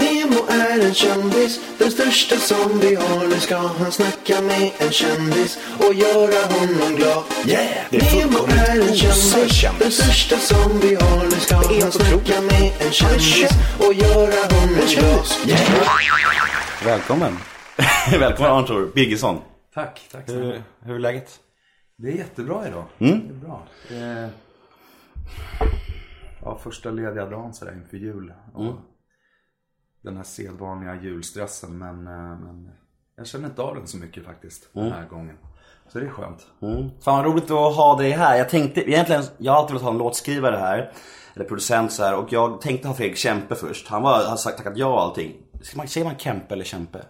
Nemo är en kändis, den största som vi har. Nu ska han snacka med en kändis och göra honom glad. Yeah! Det är Nemo är en kändis, den största som vi har. Nu ska Det är han snacka med en kändis och göra honom glad. Välkommen. Välkommen Arntor Birgersson. Tack, tack så Hur, mycket. hur är läget? Det är jättebra idag. Mm. Det är bra. Eh, ja, första lediga dagen sådär inför jul. Och Mm. Den här sedvanliga julstressen. Men, eh, men jag känner inte av den så mycket faktiskt den här gången. Så det är skönt. Mm. Fan vad roligt att ha dig här. Jag tänkte egentligen, jag har alltid velat ha en låtskrivare här. Eller producent så här. Och jag tänkte ha Fredrik Kempe först. Han var, har sagt tackat ja och allting. Ska man, säger man Kempe eller Kempe?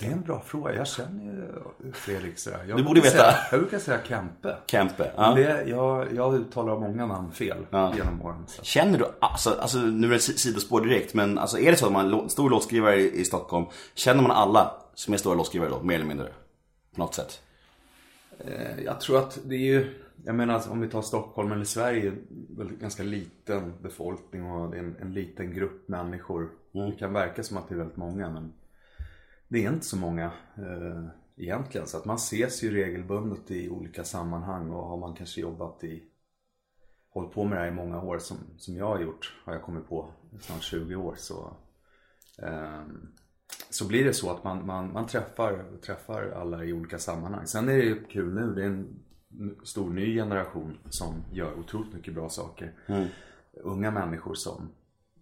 Det är en bra fråga. Jag känner ju Fredrik sådär. Jag Du borde veta. Säga, jag brukar säga Kempe. Kempe. Ja. Det, jag, jag uttalar många namn fel Ja. genom åren. Så. Känner du, alltså, alltså nu är det si- sidospår direkt. Men alltså, är det så att man är stor låtskrivare i, i Stockholm. Känner man alla som är stora låtskrivare då? Mer eller mindre? På något sätt. Eh, Jag tror att det är ju, jag menar om vi tar Stockholm eller Sverige, väl ganska liten befolkning och det en, en liten grupp människor. Det kan verka som att det är väldigt många men det är inte så många eh, egentligen. Så att man ses ju regelbundet i olika sammanhang och har man kanske jobbat i, hållit på med det här i många år som, som jag har gjort, har jag kommit på, snart 20 år så ehm, så blir det så att man, man, man träffar, träffar alla i olika sammanhang. Sen är det ju kul nu, det är en stor ny generation som gör otroligt mycket bra saker. Unga människor som,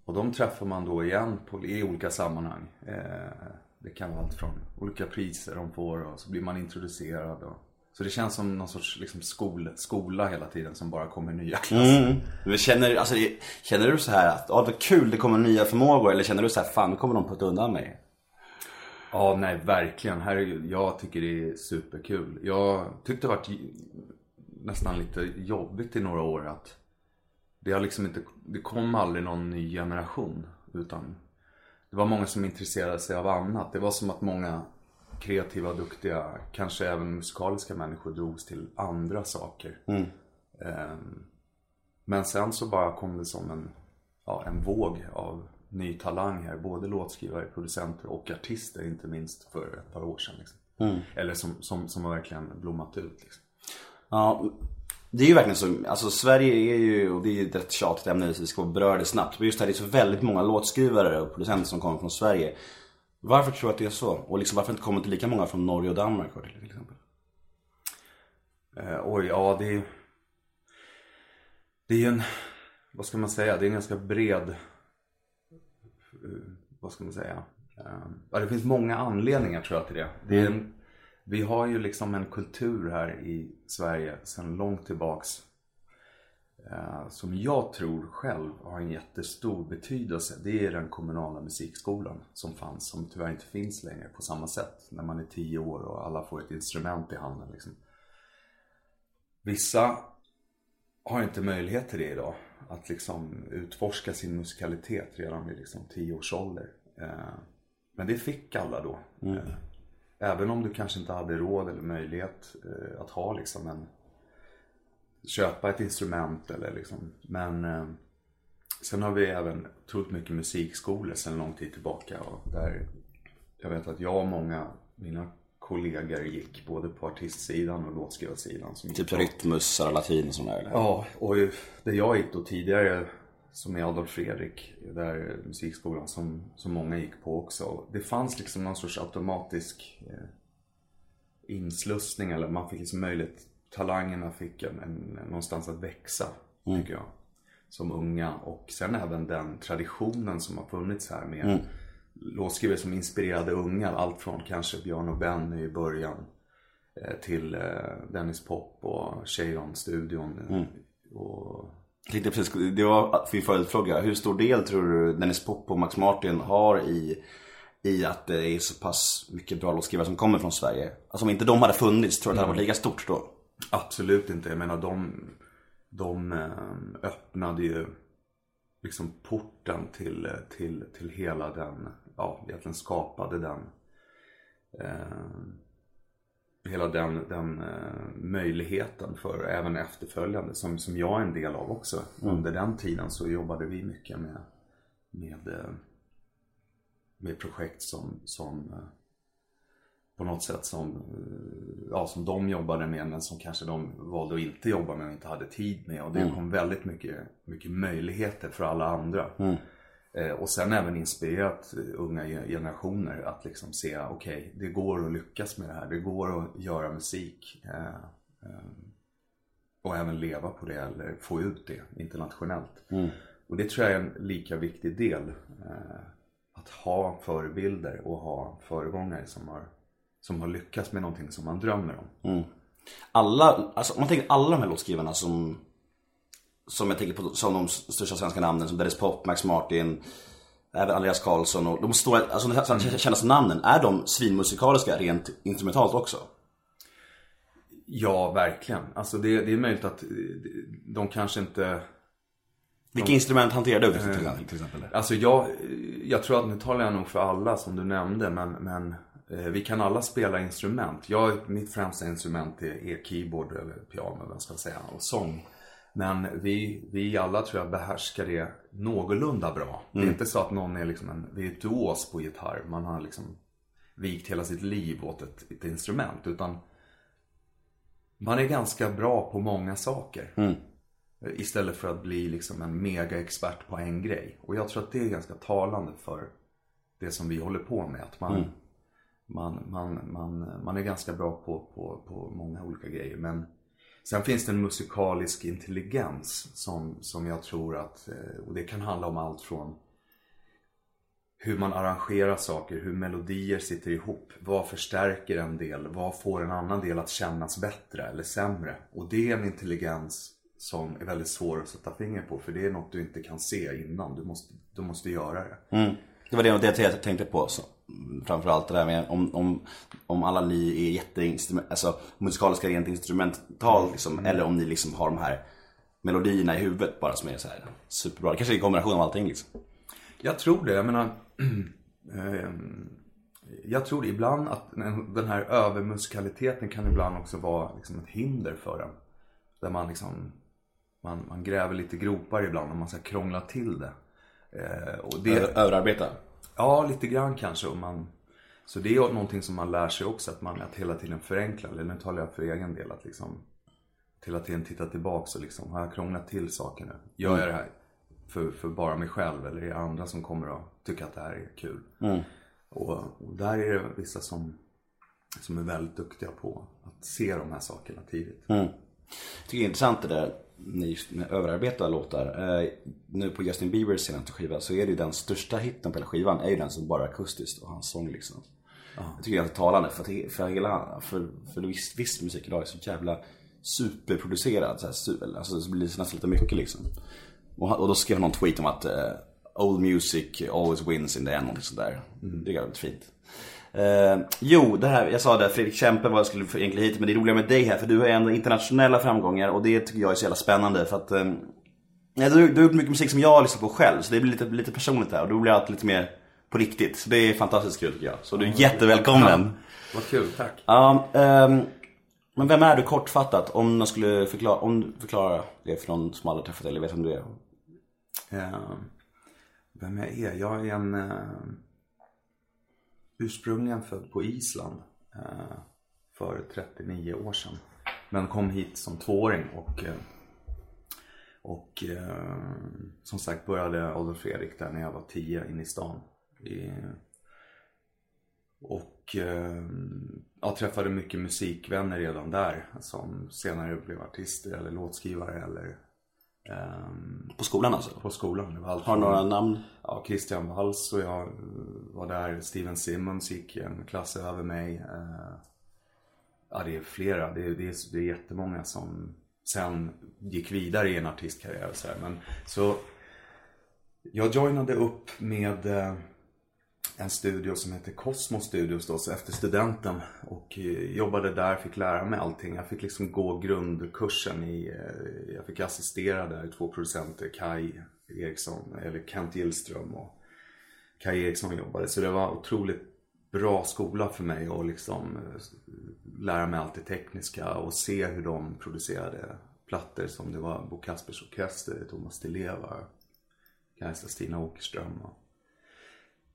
och de träffar man då igen på, i olika sammanhang. Eh, det kan vara allt från olika priser de får och så blir man introducerad. Och, så det känns som någon sorts liksom skol, skola hela tiden som bara kommer nya klasser. Mm. Känner, alltså, känner du så här att ja, vad kul det kommer nya förmågor? Eller känner du så här, fan nu kommer de putta undan mig? Ja, nej verkligen. Herregud, jag tycker det är superkul. Jag tyckte det varit nästan lite jobbigt i några år att det har liksom inte, det kom aldrig någon ny generation. Utan det var många som intresserade sig av annat. Det var som att många kreativa, duktiga, kanske även musikaliska människor drogs till andra saker. Ehm, Men sen så bara kom det som en, ja, en våg av ny talang här. Både låtskrivare, producenter och artister inte minst för ett par år sedan. Liksom. Eller som, som, som har verkligen blommat ut. Liksom. Ja, det är ju verkligen så. Alltså Sverige är ju, och det är ju ett rätt tjatigt ämne så vi ska beröra det snabbt. Men just det här, det är så väldigt många låtskrivare och producenter som kommer från Sverige. Varför tror du att det är så? Och liksom varför inte kommer det lika många från Norge och Danmark till exempel? Eh, oj, ja det är Det är ju en, vad ska man säga, det är en ganska bred eh, Vad ska man säga? Eh, ja, det finns många anledningar tror jag till det. det är en, vi har ju liksom en kultur här i Sverige sedan långt tillbaks eh, som jag tror själv har en jättestor betydelse. Det är den kommunala musikskolan som fanns, som tyvärr inte finns längre på samma sätt. När man är tio år och alla får ett instrument i handen. Liksom. Vissa har inte möjlighet till det idag. Att liksom utforska sin musikalitet redan vid liksom 10 års ålder. Eh, Men det fick alla då. Eh, Även om du kanske inte hade råd eller möjlighet eh, att ha liksom en köpa ett instrument eller liksom. Men eh, sen har vi även otroligt mycket musikskolor sedan lång tid tillbaka. Och där jag vet att jag och många mina kollegor gick både på artistsidan och låtskrivarsidan. Som Typ Rytmus, Sara Latin och sådär eller? Ja, och där jag gick då tidigare, som är Adolf Fredrik, där musikskolan som, som många gick på också. Det fanns liksom någon sorts automatisk eh, inslussning, eller man fick liksom möjlighet, talangerna fick en, en, någonstans att växa, tycker jag. Som unga. Och sen även den traditionen som har funnits här med låtskrivare som inspirerade unga. Allt från kanske Björn och Benny i början eh, till eh, Dennis Pop och Cheiron-studion. Och Jag tänkte precis, det var min följdfråga. Hur stor del tror du Dennis Pop och Max Martin har i, i att det är så pass mycket bra låtskrivare som kommer från Sverige? Alltså om inte de hade funnits, tror du att det hade varit lika stort då? Absolut inte. Jag menar de, de eh, öppnade ju liksom porten till, till, till hela den, ja egentligen skapade den eh, Hela den, den eh, möjligheten för även efterföljande som, som jag är en del av också. Under den tiden så jobbade vi mycket med, med eh, med projekt som, som eh, på något sätt som, ja, som de jobbade med men som kanske de valde att inte jobba med och inte hade tid med. Och det kom väldigt mycket, mycket möjligheter för alla andra. Eh, och sen även inspirerat eh, unga ge- generationer att liksom se, okej, det går att lyckas med det här. Det går att göra musik. Eh, eh, och även leva på det eller få ut det internationellt. Och det tror jag är en lika viktig del. Eh, att ha förebilder och ha föregångare som har, som har lyckats med någonting som man drömmer om. Alla, alltså om man tänker alla de här låtskrivarna som Som jag tänker på som de största svenska namnen som Dennis Pop, Max Martin Även Andreas Karlsson och de stora, alltså de kändaste namnen, är de svinmusikaliska rent instrumentalt också? Ja, verkligen. Alltså det, det är möjligt att eh, de kanske inte Vilka instrument hanterar du till, till, till exempel? Alltså jag, jag tror att nu talar jag nog för alla som du nämnde men, men eh, vi kan alla spela instrument. Jag, mitt främsta instrument är, är keyboard eller piano vad jag ska säga och sång. Men vi, vi alla tror jag behärskar det någorlunda bra. Det är inte så att någon är liksom en virtuos på gitarr. Man har liksom vikt hela sitt liv åt ett, ett instrument. Utan man är ganska bra på många saker. Istället för att bli liksom en mega-expert på en grej. Och jag tror att det är ganska talande för det som vi håller på med. Att man, man, man, man, man är ganska bra på, på, på många olika grejer. Men sen finns det en musikalisk intelligens som, som jag tror att, eh, och det kan handla om allt från hur man arrangerar saker, hur melodier sitter ihop. Vad förstärker en del? Vad får en annan del att kännas bättre eller sämre? Och det är en intelligens som är väldigt svår att sätta finger på. För det är något du inte kan se innan. Du måste, du måste göra det. Mm. Det var det, det jag tänkte på. Så, framförallt det där med om, om, om alla ni är jätteinstrument, alltså musikaliska rent instrumentalt liksom, eller om ni liksom har de här melodierna i huvudet bara som är så här superbra. Det kanske är en kombination av allting liksom. Jag tror det. Jag menar, ehm, jag tror ibland att den här övermusikaliteten kan ibland också vara liksom ett hinder för en. Där man liksom, man, man gräver lite gropar ibland och man ska krångla till det. Eh, och det Överarbeta. Ja, lite grann kanske. Och man, så det är någonting som man lär sig också, att man att hela tiden förenkla. Eller nu talar jag för egen del, att liksom att hela tiden titta tillbaks och liksom, har jag krånglat till saker nu? Gör jag det här för, för bara mig själv eller är det andra som kommer att tycka att det här är kul? Och, och där är det vissa som, som är väldigt duktiga på att se de här sakerna tidigt. Jag tycker det är intressant det där med just med överarbetade låtar. Eh, nu på Justin Biebers senaste skiva så är det ju den största hitten på hela skivan är ju den som bara är akustiskt och hans sång liksom. Jag tycker det är ganska talande för att för hela, för, för viss, viss musik idag är så jävla superproducerad. Så här, alltså det blir nästan lite mycket liksom. Och, och då skrev någon tweet om att eh, old music always wins in the end, någonting sådär. Det är väldigt fint. Eh, jo, det här, jag sa det, Fredrik Kempe var jag skulle få egentligen hit, men det är roliga med dig här för du har ändå internationella framgångar och det tycker jag är så jävla spännande för att eh, ja, du, du har gjort mycket musik som jag lyssnar på själv så det blir lite, lite personligt här och då blir allt lite mer på riktigt. Så det är fantastiskt kul tycker jag. Så du är jättevälkommen. Vad kul, tack. Ja, ehm, men vem är du kortfattat? Om man skulle förklara, om du förklarar det för någon som aldrig träffat dig eller vet vem du är. Eh, vem jag är? Jag är en eh, ursprungligen född på Island eh, för 39 år sedan. Men kom hit som tvååring och, eh, och eh, som sagt började Adolf Fredrik där när jag var 10 inne i stan. I, och eh, jag träffade mycket musikvänner redan där som senare blev artister eller låtskrivare eller på skolan alltså? på skolan. Det var allt Har du några namn? Ja, Christian Walls och jag var där. Steven Simmons gick en klass över mig. Eh, Ja, det är flera. Det är, det är, det är jättemånga som sen gick vidare i en artistkarriär och så här. Men så jag joinade upp med eh, en studio som heter Cosmos Studios då, så efter studenten. Och eh, jobbade där, fick lära mig allting. Jag fick liksom gå grundkursen i, eh, jag fick assistera där, två producenter, Kai Eriksson, eller Kent Gillström och Kai Eriksson jobbade. Så det var otroligt bra skola för mig att liksom eh, lära mig allt det tekniska och se hur de producerade plattor som det var Bo Kaspers Orkester, Thomas Di Leva, Kajsa Stina Åkerström. Och,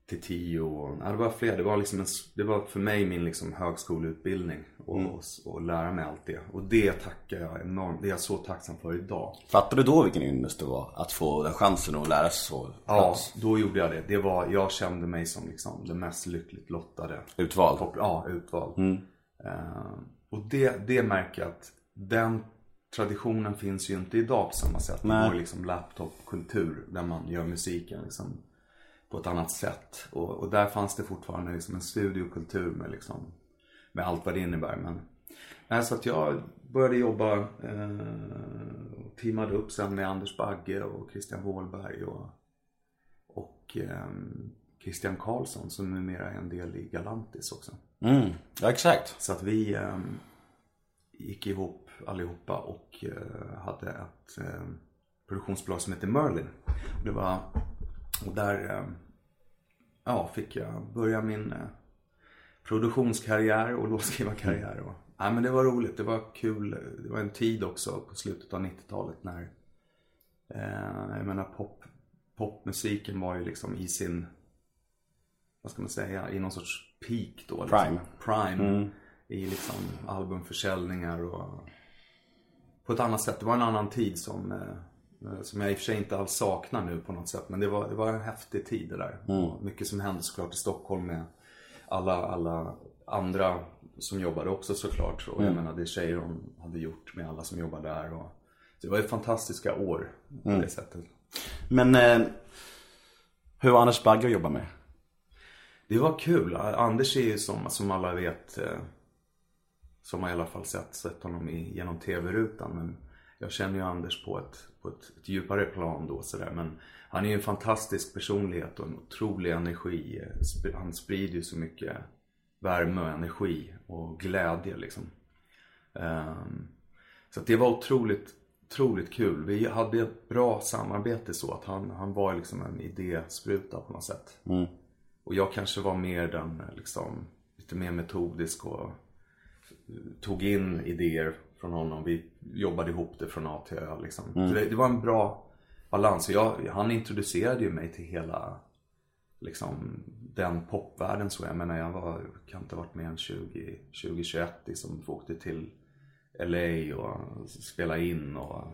till tio. Och, ja, det var fler. Det var, liksom en, det var för mig min liksom högskoleutbildning. Och, och, och lära mig allt det. Och det tackar jag enormt. Det är jag så tacksam för idag. Fattar du då vilken ynnest det var? Att få den chansen att lära sig så? Ja, då gjorde jag det. det var, jag kände mig som liksom den mest lyckligt lottade. Utvald? Ja, utvald. Eh, och det, det märker jag att den traditionen finns ju inte idag på samma sätt. Det Nej. var liksom laptopkultur där man gör musiken liksom på ett annat sätt. Och, och där fanns det fortfarande liksom en studiokultur med, liksom, med allt vad det innebär. Men, nej, så att jag började jobba eh, och teamade upp sen med Anders Bagge och Christian Wåhlberg och, och eh, Christian Karlsson som numera är en del i Galantis också. Mm, ja exakt. Så att vi eh, gick ihop allihopa och eh, hade ett eh, produktionsbolag som heter Merlin. Det var, och där eh, ja, fick jag börja min eh, produktionskarriär och låtskrivarkarriär. Och, ja, men det var roligt, det var kul. Det var en tid också på slutet av 90-talet när eh, jag menar pop, popmusiken var ju liksom i sin vad ska man säga, i någon sorts peak då. Liksom. Prime. Prime. I liksom albumförsäljningar och på ett annat sätt. Det var en annan tid som, som jag i och för sig inte alls saknar nu på något sätt. Men det var, det var en häftig tid det där. Och mycket som hände såklart i Stockholm med alla, alla andra som jobbade också såklart. Och jag menar det Cheiron hade gjort med alla som jobbade där. Och, det var ju fantastiska år på det sättet. Men eh, hur var Anders Bagge att jobba med? Det var kul. Anders är ju som, som alla vet, eh, som har i alla fall sett, sett honom i, genom tv-rutan. Men jag känner ju Anders på ett, på ett, ett djupare plan då sådär. Men han är ju en fantastisk personlighet och en otrolig energi. Han sprider ju så mycket värme och energi och glädje liksom. Ehm, så det var otroligt, otroligt kul. Vi hade ett bra samarbete så att han, han var liksom en idéspruta på något sätt. Och jag kanske var mer den liksom lite mer metodisk och tog in idéer från honom. Vi jobbade ihop det från A till Ö liksom. Så det, det var en bra balans. Jag, han introducerade ju mig till hela liksom den popvärlden så. Jag menar jag var, kan inte ha varit mer än 20, 20 21 som åkte till LA och spela in och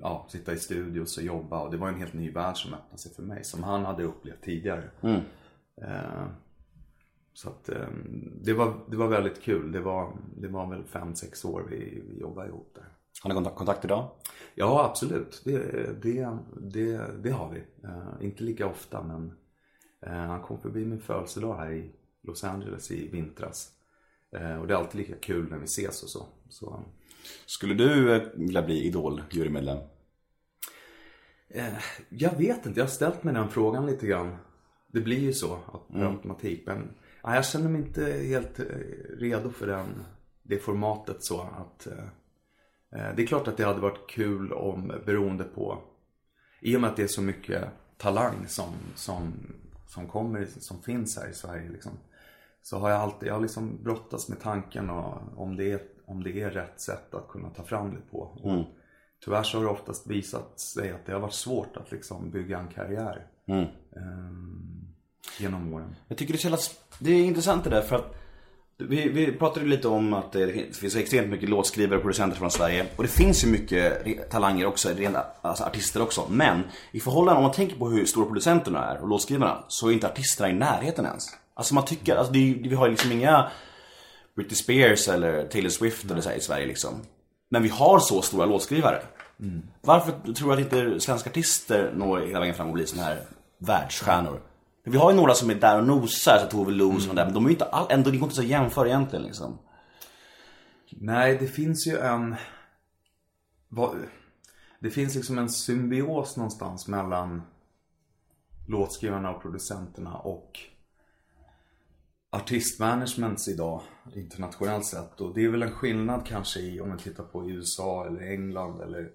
ja, sitta i studios och jobba. Och det var en helt ny värld som öppnade sig för mig. Som han hade upplevt tidigare. Eh, så att eh, det, var, det var väldigt kul. Det var, det var väl fem sex år vi, vi jobbade ihop där. Har ni kontakt, idag? Ja, absolut. Det, det, det, det har vi. Eh, inte lika ofta, men eh, han kom förbi min födelsedag här i Los Angeles i vintras. Eh, och det är alltid lika kul när vi ses och så. så Skulle du vilja bli Idol-jurymedlem? jag vet inte, jag har ställt mig den frågan lite grann. Det blir ju så att per automatik. Men ja, jag känner mig inte helt eh, redo för den, det formatet så att eh, eh, det är klart att det hade varit kul om, beroende på, i och med att det är så mycket talang som, som, som kommer, som finns här i Sverige liksom. Så har jag alltid, jag har liksom brottats med tanken och, om, det är, om det är rätt sätt att kunna ta fram det på. Och Tyvärr så har det oftast visat sig att det har varit svårt att liksom bygga en karriär. ehm, genom åren. Jag tycker det är, så jävla, det är intressant det där för att vi, vi pratade lite om att det finns extremt mycket låtskrivare och producenter från Sverige. Och det finns ju mycket talanger också, rena, alltså artister också. Men i förhållande, om man tänker på hur stora producenterna är och låtskrivarna, så är inte artisterna i närheten ens. Alltså man tycker, alltså det, vi har ju liksom inga Britney Spears eller Taylor Swift eller så i Sverige liksom. Men vi har så stora låtskrivare. Varför tror du att inte svenska artister når hela vägen fram och blir såna här världsstjärnor? Vi har ju några som är där och nosar, så Tove Lo och mm. där, men de är ju inte all, ändå, det går inte så att jämföra egentligen liksom. Nej, det finns ju en... Det finns liksom en symbios någonstans mellan låtskrivarna och producenterna och artistmanagements idag internationellt sett. Och det är väl en skillnad kanske i om man tittar på USA eller England eller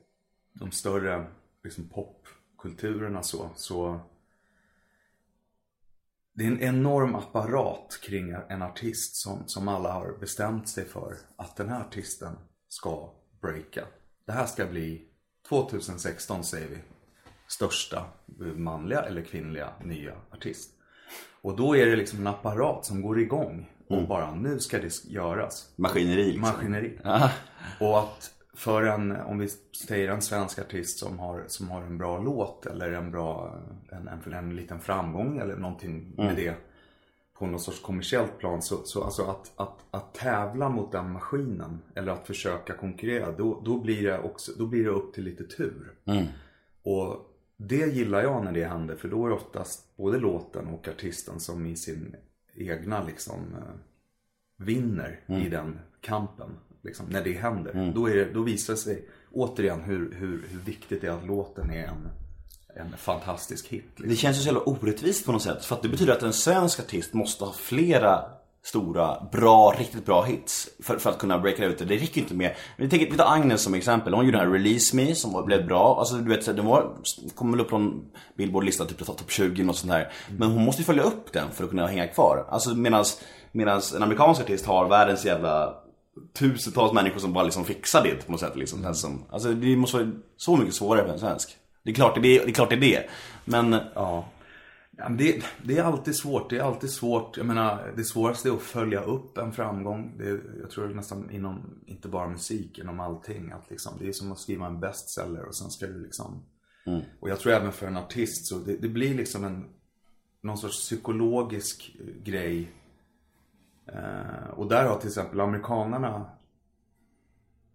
de större liksom, popkulturerna så. så det är en enorm apparat kring en artist som, som alla har bestämt sig för att den här artisten ska breaka. Det här ska bli 2016 säger vi största manliga eller kvinnliga nya artist. Och då är det liksom en apparat som går igång och bara nu ska det göras. Maskineri liksom. Maskineri. Och att för en, om vi säger en svensk artist som har, som har en bra låt eller en bra, en, en, en liten framgång eller någonting med det på något sorts kommersiellt plan. Så, så alltså att, att, att tävla mot den maskinen eller att försöka konkurrera, då, då, blir, det också, då blir det upp till lite tur. Och det gillar jag när det händer för då är det oftast både låten och artisten som i sin egna liksom eh, vinner i den kampen. Liksom, när det händer. Då, är då visar det sig återigen hur, hur, hur viktigt det är att låten är en, en fantastisk hit. Liksom. Det känns ju så jävla orättvist på något sätt. För att det betyder att en svensk artist måste ha flera stora, bra, riktigt bra hits för, för att kunna breaka ut det. Det räcker inte med... Vi, tänker, vi tar Agnes som exempel. Hon gjorde den här Release Me som var, blev bra. Alltså du vet, den var, kom väl upp på en Billboard-lista, typ topp 20 och sånt där. Men hon måste ju följa upp den för att kunna hänga kvar. Alltså medans, medans en amerikansk artist har världens jävla tusentals människor som bara liksom fixar det på något sätt. Liksom. Mm. Som, alltså det måste vara så mycket svårare för en svensk. Det är klart det är det, är, klart det, är det. Men Ja. Det, det är alltid svårt. Det är alltid svårt. Jag menar, det svåraste är att följa upp en framgång. Det, är- jag tror det är nästan inom, inte bara musik, inom allting. Att liksom, det är som att skriva en bestseller och sen ska du liksom... Och jag tror även för en artist så det, det blir liksom en, någon sorts psykologisk grej. Eh, och där har till exempel amerikanarna,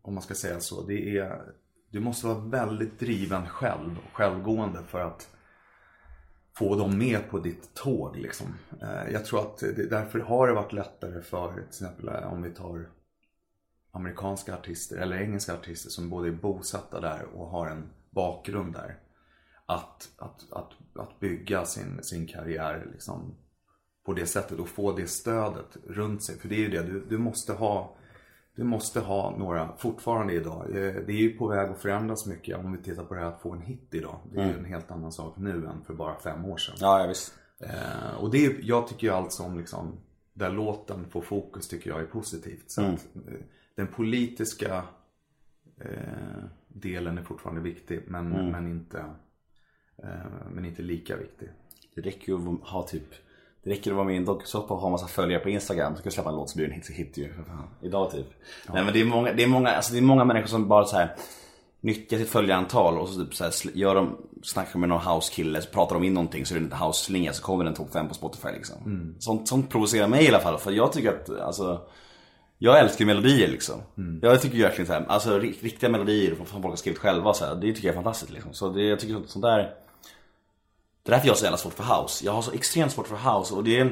om man ska säga så, det är, du måste vara väldigt driven själv och självgående för att få dem med på ditt tåg. Liksom. Eh, Jag tror att det, därför har det varit lättare för till exempel eh, om vi tar amerikanska artister eller engelska artister som både är bosatta där och har en bakgrund där. Att, att, att, att bygga sin, sin karriär liksom, på det sättet och få det stödet runt sig. För det är ju det, du, du måste ha du måste ha några, fortfarande idag, eh, det är ju på väg att förändras mycket om vi tittar på det här att få en hit idag. Det är ju en helt annan sak nu än för bara fem år sedan. ja, ja visst. Eh, och det är, jag tycker ju allt som liksom, där låten får fokus tycker jag är positivt. Så att, eh, den politiska eh, delen är fortfarande viktig men, men, inte, eh, men inte lika viktig. Det räcker ju att ha typ det räcker att vara med i en dokusåpa och ha massa följare på Instagram så ska du släppa en låt så blir det en hit, hit ju. Idag typ. Nej men det är många, det är många, alltså det är många människor som bara så här nyttjar sitt följarantal och så typ så här, gör de, snackar med någon house-kille så pratar de in någonting så är det en house-slinga så kommer den topp 5 på Spotify liksom. Sånt, sånt provocerar mig i alla fall för jag tycker att alltså jag älskar melodier liksom. Jag tycker verkligen så här, alltså ri- riktiga melodier som folk har skrivit själva så här, det tycker jag är fantastiskt liksom. Så det, jag tycker sånt, sånt där det är därför jag har så jävla svårt för house. Jag har så extremt svårt för house och det,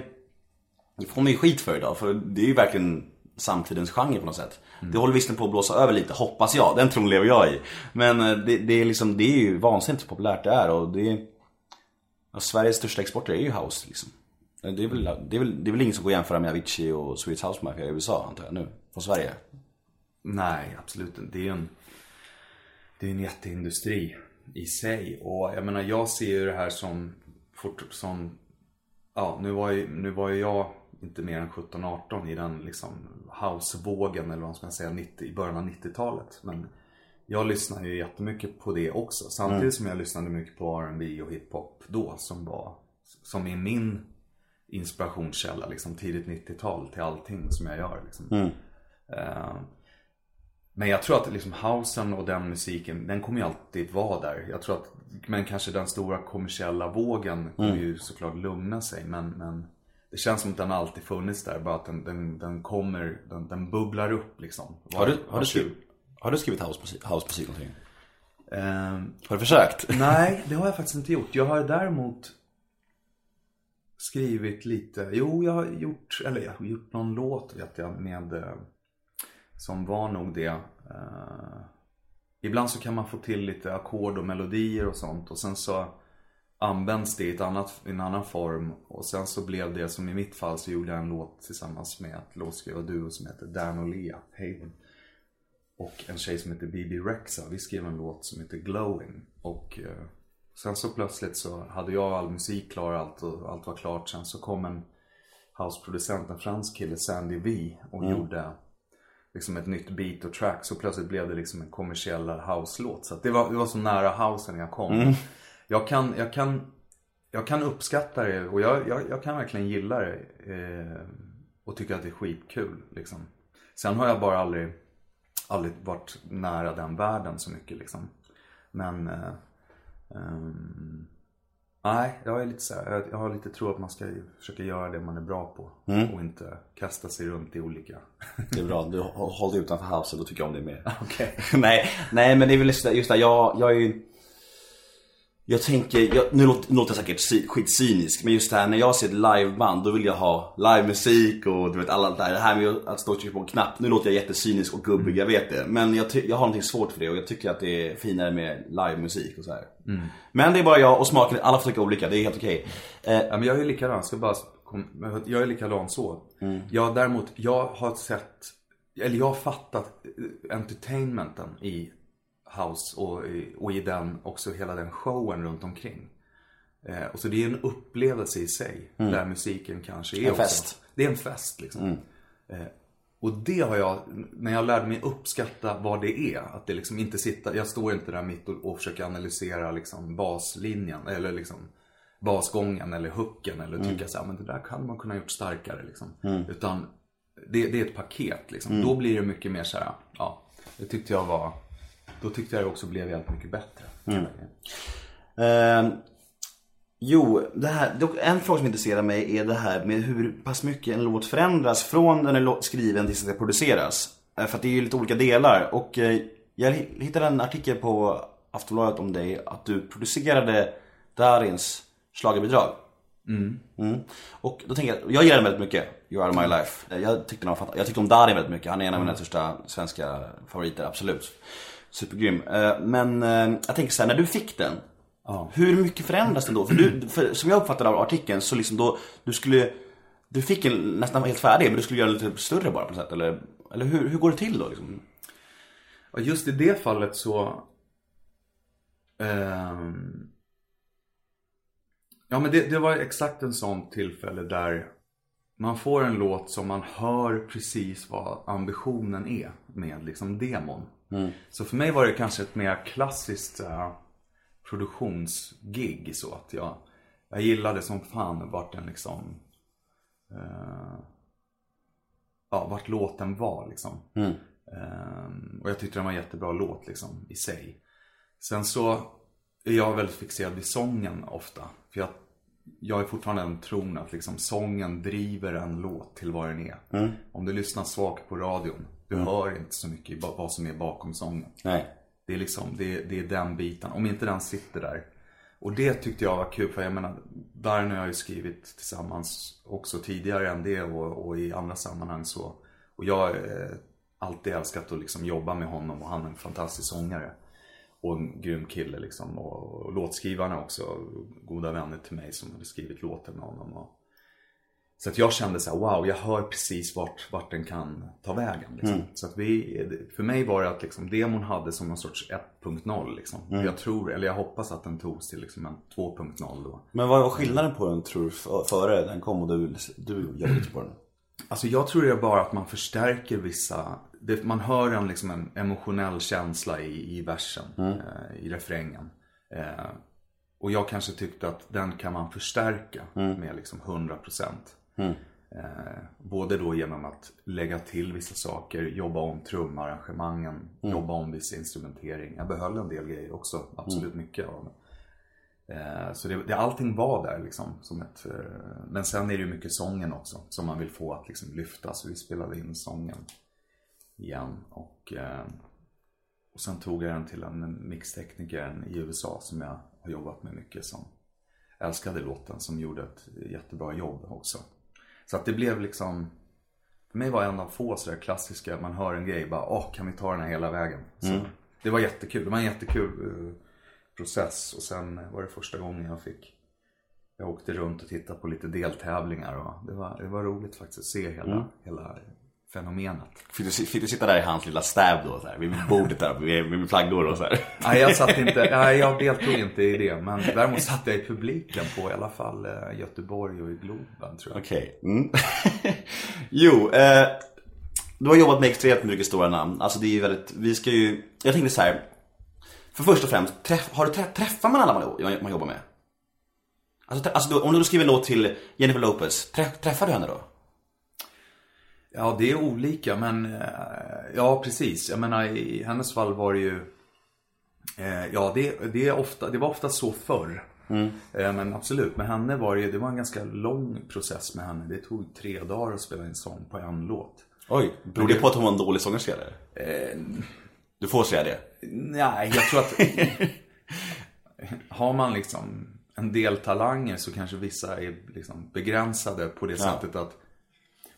det får man ju skit för idag för det är ju verkligen samtidens genre på något sätt. Det håller visserligen på att blåsa över lite, hoppas jag. Den tron lever jag i. Men eh, det, det, är, liksom, det är ju vansinnigt hur populärt det är och det är, ja, Sveriges största exporter är ju house liksom. Det är, väl, det, är väl, det är väl ingen som går att jämföra med Avicii och Swedish House Mafia i USA antar jag nu, från Sverige. Nej, absolut inte. Det är en, det är en jätteindustri i sig. Och jag menar, jag ser ju det här som, fort, som ja, nu var, ju, nu var ju jag inte mer än 17-18 i den liksom housevågen eller vad man ska säga 90, i början av 90-talet. Men jag lyssnade ju jättemycket på det också. Samtidigt som jag lyssnade mycket på R&B och hiphop då som var, som är min inspirationskälla liksom tidigt 90-tal till allting som jag gör liksom. Eh, men jag tror att liksom housen och den musiken, den kommer ju alltid vara där. Jag tror att, men kanske den stora kommersiella vågen kommer ju såklart lugna sig. Men, men det känns som att den alltid funnits där. Bara att den, den, den kommer, den, den bubblar upp liksom. Har du, Var- har du, skrivit, har du skrivit housemusik, någonting? Ehm, Har du försökt? Nej, det har jag faktiskt inte gjort. Jag har däremot skrivit lite. Jo, jag har gjort, eller jag har gjort någon låt vet jag med eh, som var nog det. Eh, ibland så kan man få till lite ackord och melodier och sånt och sen så används det i, ett annat, i en annan form och sen så blev det som i mitt fall så gjorde jag en låt tillsammans med ett låtskrivarduo som heter Dan och Lea Haven och en tjej som heter Bibi Rexa. Vi skrev en låt som heter Glowing. Och eh, sen så plötsligt så hade jag all musik klar allt och allt var klart. Sen så kom en houseproducent, en fransk kille, Sandy V och gjorde liksom ett nytt beat och track. Så plötsligt blev det liksom en kommersiell house-låt. Så det var, det var så nära housen jag kom. Jag kan, jag kan jag kan uppskatta det och jag, jag, jag kan verkligen gilla det. Eh, och tycka att det är skitkul liksom. Sen har jag bara aldrig, aldrig varit nära den världen så mycket liksom. Men eh, ehm, Nej, jag är lite så här, jag- har lite tro att man ska försöka göra det man är bra på. Och inte kasta sig runt i olika. Det är bra, du hå- håll dig utanför huset, då tycker jag om det mer. Okej. nej, nej men det är väl just det, just det jag, jag är ju Jag tänker, jag, nu låter, jag säkert skitcynisk men just det här när jag ser ett liveband då vill jag ha livemusik och du vet alla det där. Det här med att stå och trycka på en knapp, nu låter jag jättecynisk och gubbig, jag vet det. Men jag, jag har någonting svårt för det och jag tycker att det är finare med livemusik och så här. Men det är bara jag och smaken, alla får tycka olika, det är helt okej. Eh, Ja, men jag är likadan, jag ska bara jag är likadan så. Jag däremot, jag har sett, eller jag har fattat eh, entertainmenten i House och, i- och i den, också hela den showen runt omkring. Eh, och så det är en upplevelse i sig, där musiken kanske är En också. fest. Det är en fest liksom. Eh, och det har jag, när jag lärde mig uppskatta vad det är. Att det liksom inte sitta, jag står inte där mitt och, och försöker analysera liksom baslinjen eller liksom basgången eller hooken eller tycka så här, men det där kan man kunna gjort starkare liksom. Utan det, det är ett paket liksom. Då blir det mycket mer så här, ja, det tyckte jag var, då tyckte jag också blev jävligt mycket bättre. Ehm, jo, det här, en fråga som intresserar mig är det här med hur pass mycket en låt förändras från den är skriven tills den produceras. Eh, För att det är ju lite olika delar och eh, jag hi- hittade en artikel på Aftonbladet om dig att du producerade Darins schlagerbidrag. Mm. Och då tänker jag, jag gillar den väldigt mycket, You Are My Life. Jag tyckte, den var jag tyckte om Darin väldigt mycket, han är en av mina största svenska favoriter, absolut. Supergrym. Eh, Men eh, jag tänker så här, när du fick den, hur mycket förändras den då? För, du, för som jag uppfattade av artikeln så liksom då, du skulle, du fick en nästan helt färdig men du skulle göra den lite större bara på något sätt eller? Eller hur, hur går det till då liksom? Ja, just i det fallet så... ehm, ja, men det, det var exakt en sån tillfälle där man får en låt som man hör precis vad ambitionen är med liksom demon. Så för mig var det kanske ett mer klassiskt uh, produktionsgig så att jag, jag gillade som fan vart den liksom eh, ja, vart låten var liksom. Ehm, och jag tyckte den var en jättebra låt liksom i sig. Sen så är jag väldigt fixerad vid sången ofta. För jag, jag är fortfarande den tron att liksom sången driver en låt till vad den är. Om du lyssnar svagt på radion, du hör inte så mycket vad som är bakom sången. Nej. Det är liksom, det, det är den biten. Om inte den sitter där. Och det tyckte jag var kul för jag menar, Darren och jag har ju skrivit tillsammans också tidigare än det och, och i andra sammanhang så. Och jag har eh, alltid älskat att liksom jobba med honom och han är en fantastisk sångare. Och en grym kille liksom. Och, och låtskrivarna också, goda vänner till mig som hade skrivit låten med honom. Och, så att jag kände så här, wow, jag hör precis vart, vart den kan ta vägen. Liksom. Så att vi, för mig var det att liksom, demon hade som någon sorts 1.0 liksom. Jag tror, eller jag hoppas att den togs till liksom en 2.0 då. Men vad var skillnaden på den tror du före den kom och du, du jobbade på den? Alltså jag tror det är bara att man förstärker vissa, det, man hör en, liksom en emotionell känsla i, i versen, eh, i refrängen. Eh, och jag kanske tyckte att den kan man förstärka med liksom 100%. Eh, både då genom att lägga till vissa saker, jobba om trumarrangemangen, jobba om viss instrumentering. Jag behöll en del grejer också, absolut mycket av det. Eh, Så det, det, allting var där liksom. Som ett, eh, men sen är det ju mycket sången också som man vill få att liksom lyfta. Så vi spelade in sången igen. Och, eh, och sen tog jag den till en mixtekniker i USA som jag har jobbat med mycket som älskade låten som gjorde ett jättebra jobb också. Så att det blev liksom för mig var en av få sådär klassiska, man hör en grej bara åh kan vi ta den här hela vägen? Så Det var jättekul, det var en jättekul eh, process och sen var det första gången jag fick Jag åkte runt och tittade på lite deltävlingar och det var, det var roligt faktiskt att se hela, hela fenomenet. Fick du, fick du sitta där i hans lilla stäb då så här, vid bordet där med, med flaggor och så här? Nej, jag satt inte, nej, jag deltog inte i det men däremot satt jag i publiken på i alla fall eh, Göteborg och i Globen tror jag. Okej. Mm. jo, eh, du har jobbat med extremt mycket stora namn. Alltså det är ju väldigt, vi ska ju, jag tänkte så här. För först och främst, träff, har du trä, träffar man alla man, man jobbar med? Alltså, alltså om du skriver en låt till Jennifer Lopez, trä, träffar du henne då? Ja, det är olika men eh, ja, precis. Jag menar i hennes fall var det ju eh, Ja, det, det, är ofta, det var ofta så förr. Eh, Men absolut, med henne var det ju, det var en ganska lång process med henne. Det tog tre dagar att spela en sång på en låt. Oj, beror det på att hon var en dålig sångerska eller? Du får säga det. Nej, jag tror att har man liksom en del talanger så kanske vissa är liksom begränsade på det sättet att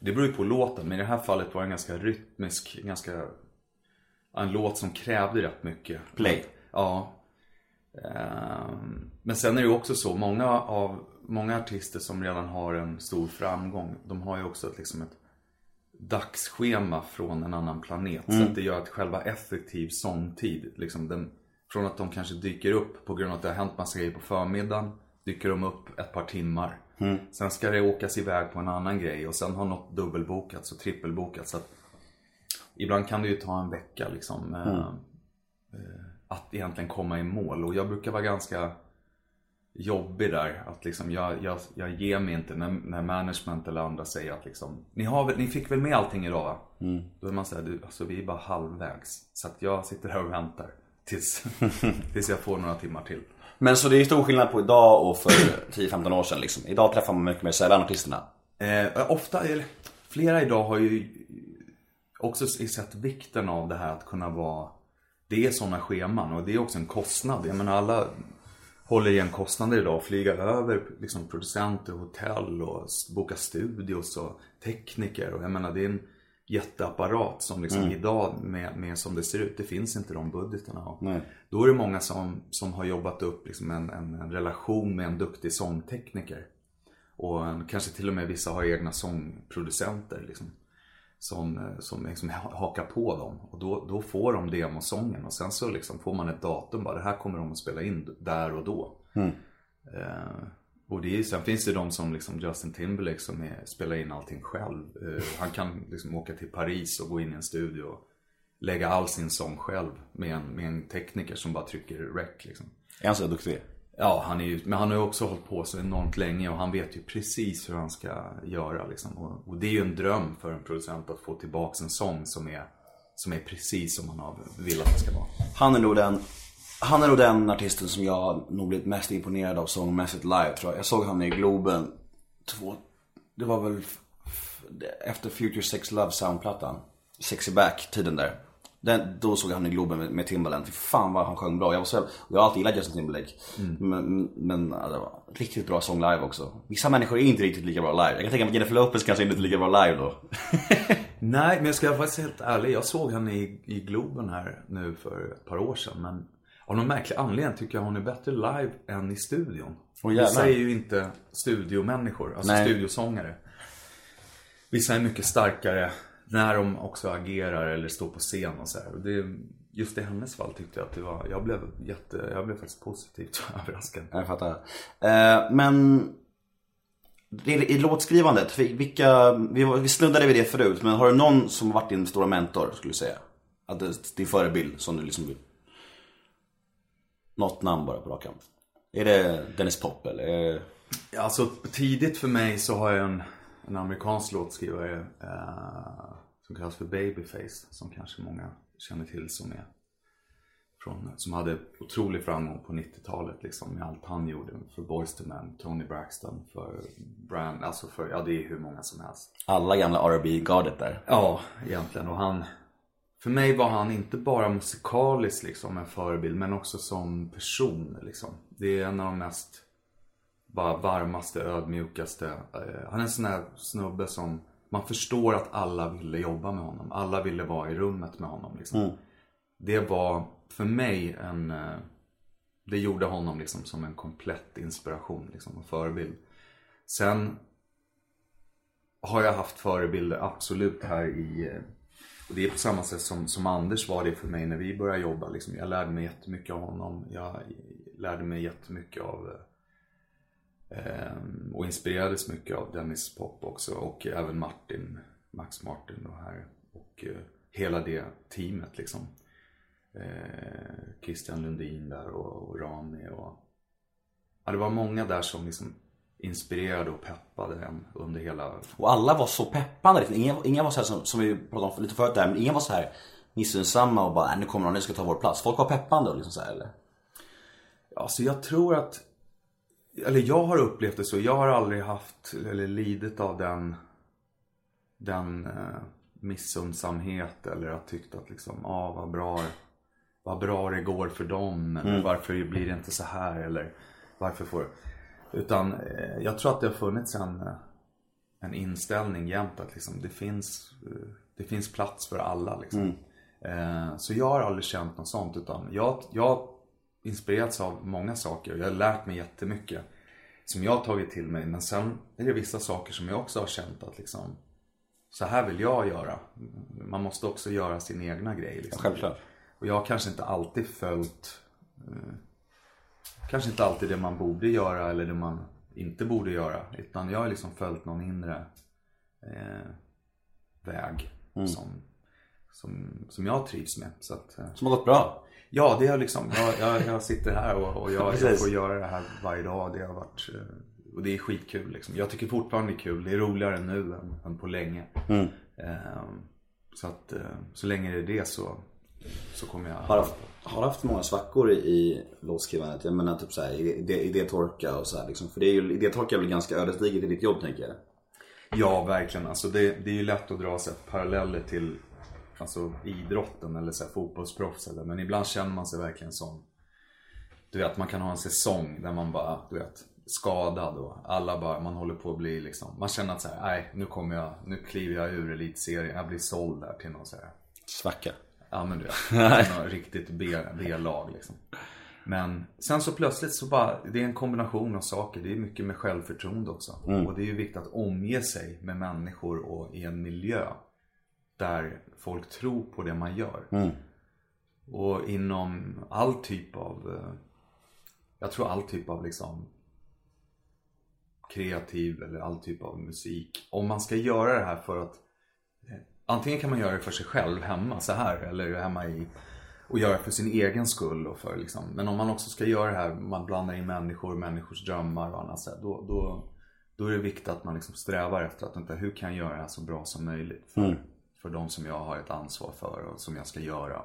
det beror ju på låten, men i det här fallet var det en ganska rytmisk, ganska en låt som krävde rätt mycket. Play. Ja. Ehm, Men sen är det ju också så, många av många artister som redan har en stor framgång, de har ju också ett, liksom ett dagsschema från en annan planet. Så att det gör att själva effektiv sångtid, liksom den, från att de kanske dyker upp på grund av att det har hänt massa grejer på förmiddagen, dyker de upp ett par timmar. Sen ska det åkas iväg på en annan grej och sen har något dubbelbokats och trippelbokats. Så att ibland kan det ju ta en vecka liksom. eh, eh, Att egentligen komma i mål. Och jag brukar vara ganska jobbig där. Att liksom jag, jag, jag ger mig inte när, när management eller andra säger att liksom Ni, har ni fick väl med allting idag va? Då är man såhär, du, alltså vi är bara halvvägs. Så att jag sitter här och väntar. Tills, tills jag får några timmar till. Men så det är stor skillnad på idag och för 10-15 år sedan liksom. Idag träffar man mycket mer sällan artisterna. Eh, ofta, eller flera idag har ju också sett vikten av det här att kunna vara Det är sådana scheman och det är också en kostnad. Jag menar alla håller igen kostnader idag. Flyga över liksom, producenter, hotell och boka studios och tekniker. Och jag menar det är en jätteapparat som liksom idag med, med som det ser ut, det finns inte de budgeterna. Nej. Då är det många som, som har jobbat upp liksom en, en, en relation med en duktig sångtekniker. Och en, kanske till och med vissa har egna sångproducenter liksom, som, som liksom ha- hakar på dem. Och då, då får de demosången och sen så liksom får man ett datum bara, det här kommer de att spela in där och då. Eh, och det är, sen finns det de som liksom Justin Timberlake som är, spelar in allting själv. Eh, han kan liksom åka till Paris och gå in i en studio och lägga all sin sång själv med en, med en tekniker som bara trycker rec liksom. Är han så duktig? Ja, han är ju, men han har ju också hållit på så enormt länge och han vet ju precis hur han ska göra liksom. och, och det är ju en dröm för en producent att få tillbaks en sång som är, som är precis som man har, vill att det ska vara. Han är nog den han är nog den artisten som jag nog blivit mest imponerad av sångmässigt live tror jag. Jag såg han i Globen två, det var väl efter Future Sex Love soundplattan. Sexy Back tiden där. Den, då såg jag han i Globen med, med Timbaland. Fy fan vad han sjöng bra. Jag var och jag har alltid gillat Justin Timberlake. Men, men det var riktigt bra sång live också. Vissa människor är inte riktigt lika bra live. Jag kan tänka mig att Jennifer Lopez kanske inte är lika bra live då. Nej, men jag ska vara faktiskt helt ärlig. Jag såg henne i, i Globen här nu för ett par år sedan. Men av någon märklig anledning tycker jag hon är bättre live än i studion. Jävlar. Vissa är ju inte studiomänniskor, alltså Nej. studiosångare. Vissa är mycket starkare när de också agerar eller står på scen och så här. Och det, just i hennes fall tyckte jag att det var, jag blev jätte, jag blev faktiskt positivt överraskad. Jag fattar. Eh, men i, låtskrivandet, vi- vilka, vi, snuddade vid det förut, men har du någon som varit din stora mentor skulle du säga? Att din förebild som du liksom vill... Något namn bara på rak arm. Är det Dennis Pop eller? Alltså tidigt för mig så har jag en, en amerikansk låtskrivare eh, som kallas för Babyface. Som kanske många känner till som är från, som hade otrolig framgång på 90-talet liksom med allt han gjorde för Boyz II Men, Tony Braxton, för Brand, alltså för, ja det är hur många som helst. Alla gamla R&B gardet där. Ja, egentligen. Och han... För mig var han inte bara musikaliskt liksom en förebild, men också som person liksom. Det är en av de mest bara varmaste, ödmjukaste. Eh, han är en sån här snubbe som man förstår att alla ville jobba med honom. Alla ville vara i rummet med honom liksom. Det var för mig en... eh, Det gjorde honom liksom som en komplett inspiration liksom, och förebild. Sen har jag haft förebilder absolut här i eh, och det är på samma sätt som, som Anders var det för mig när vi började jobba. Liksom. Jag lärde mig jättemycket av honom. Jag lärde mig jättemycket av eh, och inspirerades mycket av Dennis Pop också och även Martin, Max Martin och här. Och eh, hela det teamet liksom. Eh, Christian Lundin där och, och Rami och ja, det var många där som liksom inspirerade och peppade en under hela Och alla var så peppande. liksom. Ingen, ingen var så här som, som vi pratade om lite förut där, men ingen var så här missunnsamma och bara "Nej, nu kommer någon, nu ska ta vår plats. Folk var peppande och liksom så här, eller? Alltså jag tror att, eller jag har upplevt det så. Jag har aldrig haft eller lidit av den, den eh, missundsamhet eller att tyckt att liksom, ja ah, vad bra, vad bra det går för dem. Eller varför blir det inte så här eller varför får, utan eh, jag tror att det har funnits en, eh, en inställning jämt att liksom, det finns, eh, det finns plats för alla liksom. Eh, Så jag har aldrig känt något sånt utan jag, jag har inspirerats av många saker. Jag har lärt mig jättemycket som jag har tagit till mig. Men sen är det vissa saker som jag också har känt att liksom så här vill jag göra. Man måste också göra sin egna grej. Liksom. Självklart. Och jag har kanske inte alltid följt Kanske inte alltid det man borde göra eller det man inte borde göra. Utan jag har liksom följt någon inre eh, väg som, som, som jag trivs med. Så att, eh, Som har gått bra. Ja, det har liksom, jag, jag, jag sitter här och, och jag, jag får göra det här varje dag. Det har varit, eh, och det är skitkul liksom. Jag tycker fortfarande det är kul. Det är roligare nu än, än på länge. Mm. Ehm, så att eh, så länge det är det så, så kommer jag... Har haft, har haft många svackor i, låtskrivandet. Jag menar typ såhär idé, idétorka och så här liksom. För det är ju, idétorka är väl ganska ödesdigert i ditt jobb tänker jag. Ja, verkligen. Alltså det, det är ju lätt att dra sig paralleller till alltså, idrotten eller så här, fotbollsproffs. Eller, men ibland känner man sig verkligen som... Du vet, man kan ha en säsong där man bara, du vet, skadad och alla bara, man håller på att bli liksom... Man känner att så här, nej, nu kommer jag, nu kliver jag ur elitserien. Jag blir såld där till någon så här Svacka. Ja men du vet, riktigt B-lag liksom. Men sen så plötsligt så bara, det är en kombination av saker. Det är mycket med självförtroende också. Och det är ju viktigt att omge sig med människor och i en miljö där folk tror på det man gör. Och inom all typ av, eh, jag tror all typ av liksom kreativ eller all typ av musik. Om man ska göra det här för att Antingen kan man göra det för sig själv hemma så här eller hemma i och göra för sin egen skull och för liksom. Men om man också ska göra det här, man blandar in människor, människors drömmar och annat så här, då, då, då är det viktigt att man liksom strävar efter att vänta, hur kan jag göra det här så bra som möjligt för, för de som jag har ett ansvar för och som jag ska göra.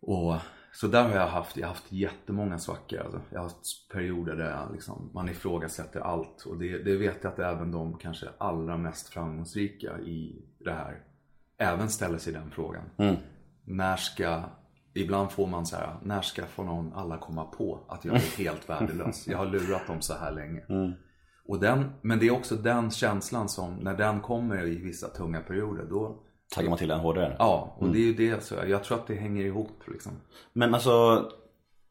Och så där har jag haft, jag har haft jättemånga svackor. Alltså. Jag har haft perioder där liksom, man ifrågasätter allt. Och det, det vet jag att även de kanske allra mest framgångsrika i det här även ställer sig den frågan. När ska, ibland får man så här, när ska få någon, alla komma på att jag är helt värdelös? Jag har lurat dem så här länge. Och den, men det är också den känslan som, när den kommer i vissa tunga perioder, då Taggar man till den hårdare. Ja, och det är ju det. Så jag tror att det hänger ihop liksom. Men alltså,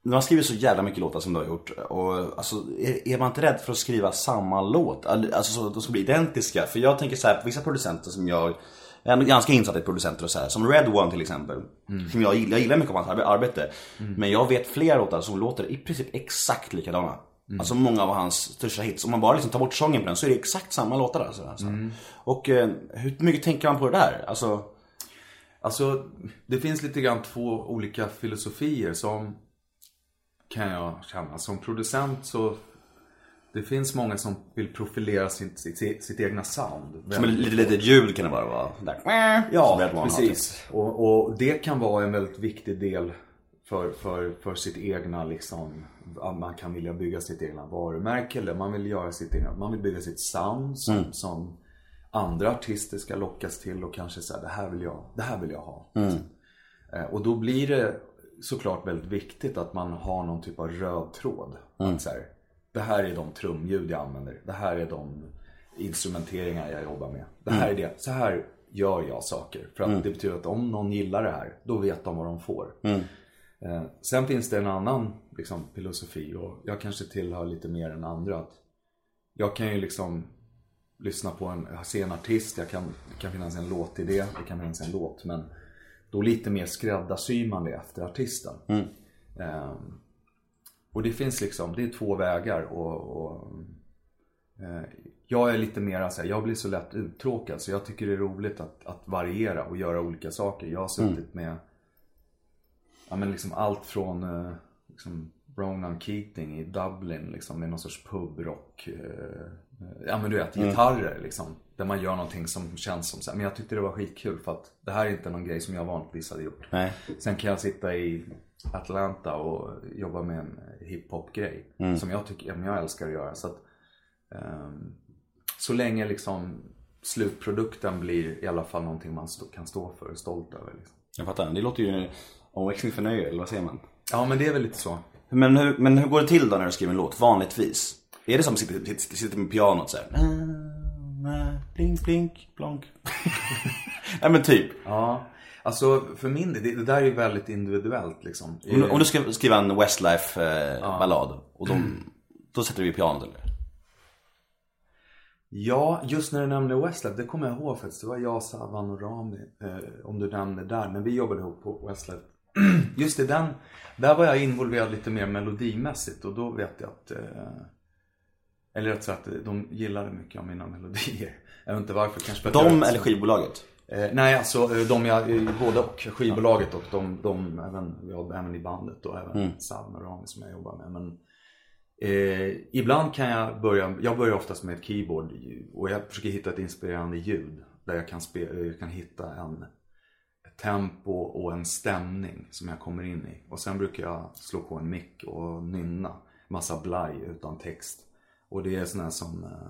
du har skrivit så jävla mycket låtar som du har gjort. Och alltså, är, är man inte rädd för att skriva samma låt? Alltså så att de ska bli identiska? För jag tänker så här på vissa producenter som jag jag är ganska insatt i producenter och så här. Som Red One till exempel. Som jag, jag gillar mycket av hans arbe- arbete. Men jag vet flera låtar som låter i princip exakt likadana. Alltså många av hans största hits. Om man bara liksom tar bort sången på den så är det exakt samma låtar alltså. alltså. Och eh, hur mycket tänker man på det där? Alltså, Alltså, det finns lite grann två olika filosofier som kan jag känna. Som producent så det finns många som vill profilera sitt, sitt, sitt egna sound. som ett litet, litet ljud kan det bara vara. Där. Ja, precis. Och, och det kan vara en väldigt viktig del för, för, för sitt egna liksom, man kan vilja bygga sitt egna varumärke eller man vill göra sitt egna, man vill bygga sitt sound som, Mm. som andra artister ska lockas till och kanske säga det här vill jag, det här vill jag ha. Mm. Eh, Och då blir det såklart väldigt viktigt att man har någon typ av röd tråd. Mm. Att så här, det här är de trumljud jag använder. Det här är de instrumenteringar jag jobbar med. Det här är det. Så här gör jag saker. För att det betyder att om någon gillar det här, då vet de vad de får. Eh, sen finns det en annan liksom, filosofi och jag kanske tillhör lite mer än andra. Att jag kan ju liksom lyssna på en, se en artist, jag kan, det kan finnas en låtidé, det kan finnas en låt. Men då lite mer skräddarsyr man det efter artisten. Ehm, och det finns liksom, det är två vägar och, och eh, jag är lite mer så här, jag blir så lätt uttråkad så jag tycker det är roligt att, att variera och göra olika saker. Jag har suttit med ja, men liksom allt från eh, liksom, Ronan Keating i Dublin liksom med någon sorts pubrock. Eh, ja men du vet, gitarrer liksom. Där man gör någonting som känns som så här. Men jag tyckte det var skitkul för att det här är inte någon grej som jag vanligtvis hade gjort. Nej. Sen kan jag sitta i Atlanta och jobba med en hiphop-grej. Som jag tycker, jag älskar att göra. Så, att, ehm, så länge liksom slutprodukten blir i alla fall någonting man stå, kan stå för och stolt över. Liksom. Jag fattar. Det låter ju omväxling för nöje, eller vad säger man? Ja men det är väl lite så. Men hur, men hur går det till då när du skriver en låt, vanligtvis? Är det som att sitta, sitta, sitta med pianot såhär? Blink, blink, blonk. Nej men typ. Ja, alltså för min del, det, där är ju väldigt individuellt liksom. Om, du- om du ska skriva en Westlife-ballad, och de, då sätter du i pianot eller? Ja, just när du nämnde Westlife, det kommer jag ihåg faktiskt. Det var jag, Savan och Rami, eh, om du nämnde där. Men vi jobbade ihop på Westlife. just det, den, där var jag involverad lite mer melodimässigt och då vet jag att eh, eller rätt sagt, de gillade mycket av mina melodier. Jag vet inte varför, kanske jag De eller skivbolaget? Eh, nej, alltså eh, de jag, eh, både och. Skivbolaget och de, de även, ja, även i bandet och även mm. Savn och Rami som jag jobbar med. Men, eh, ibland kan jag börja, jag börjar oftast med ett keyboard och jag försöker hitta ett inspirerande ljud. Där jag kan, spe, eh, jag kan hitta en tempo och en stämning som jag kommer in i. Och sen brukar jag slå på en mick och nynna. Massa blaj utan text. Och det är här som eh,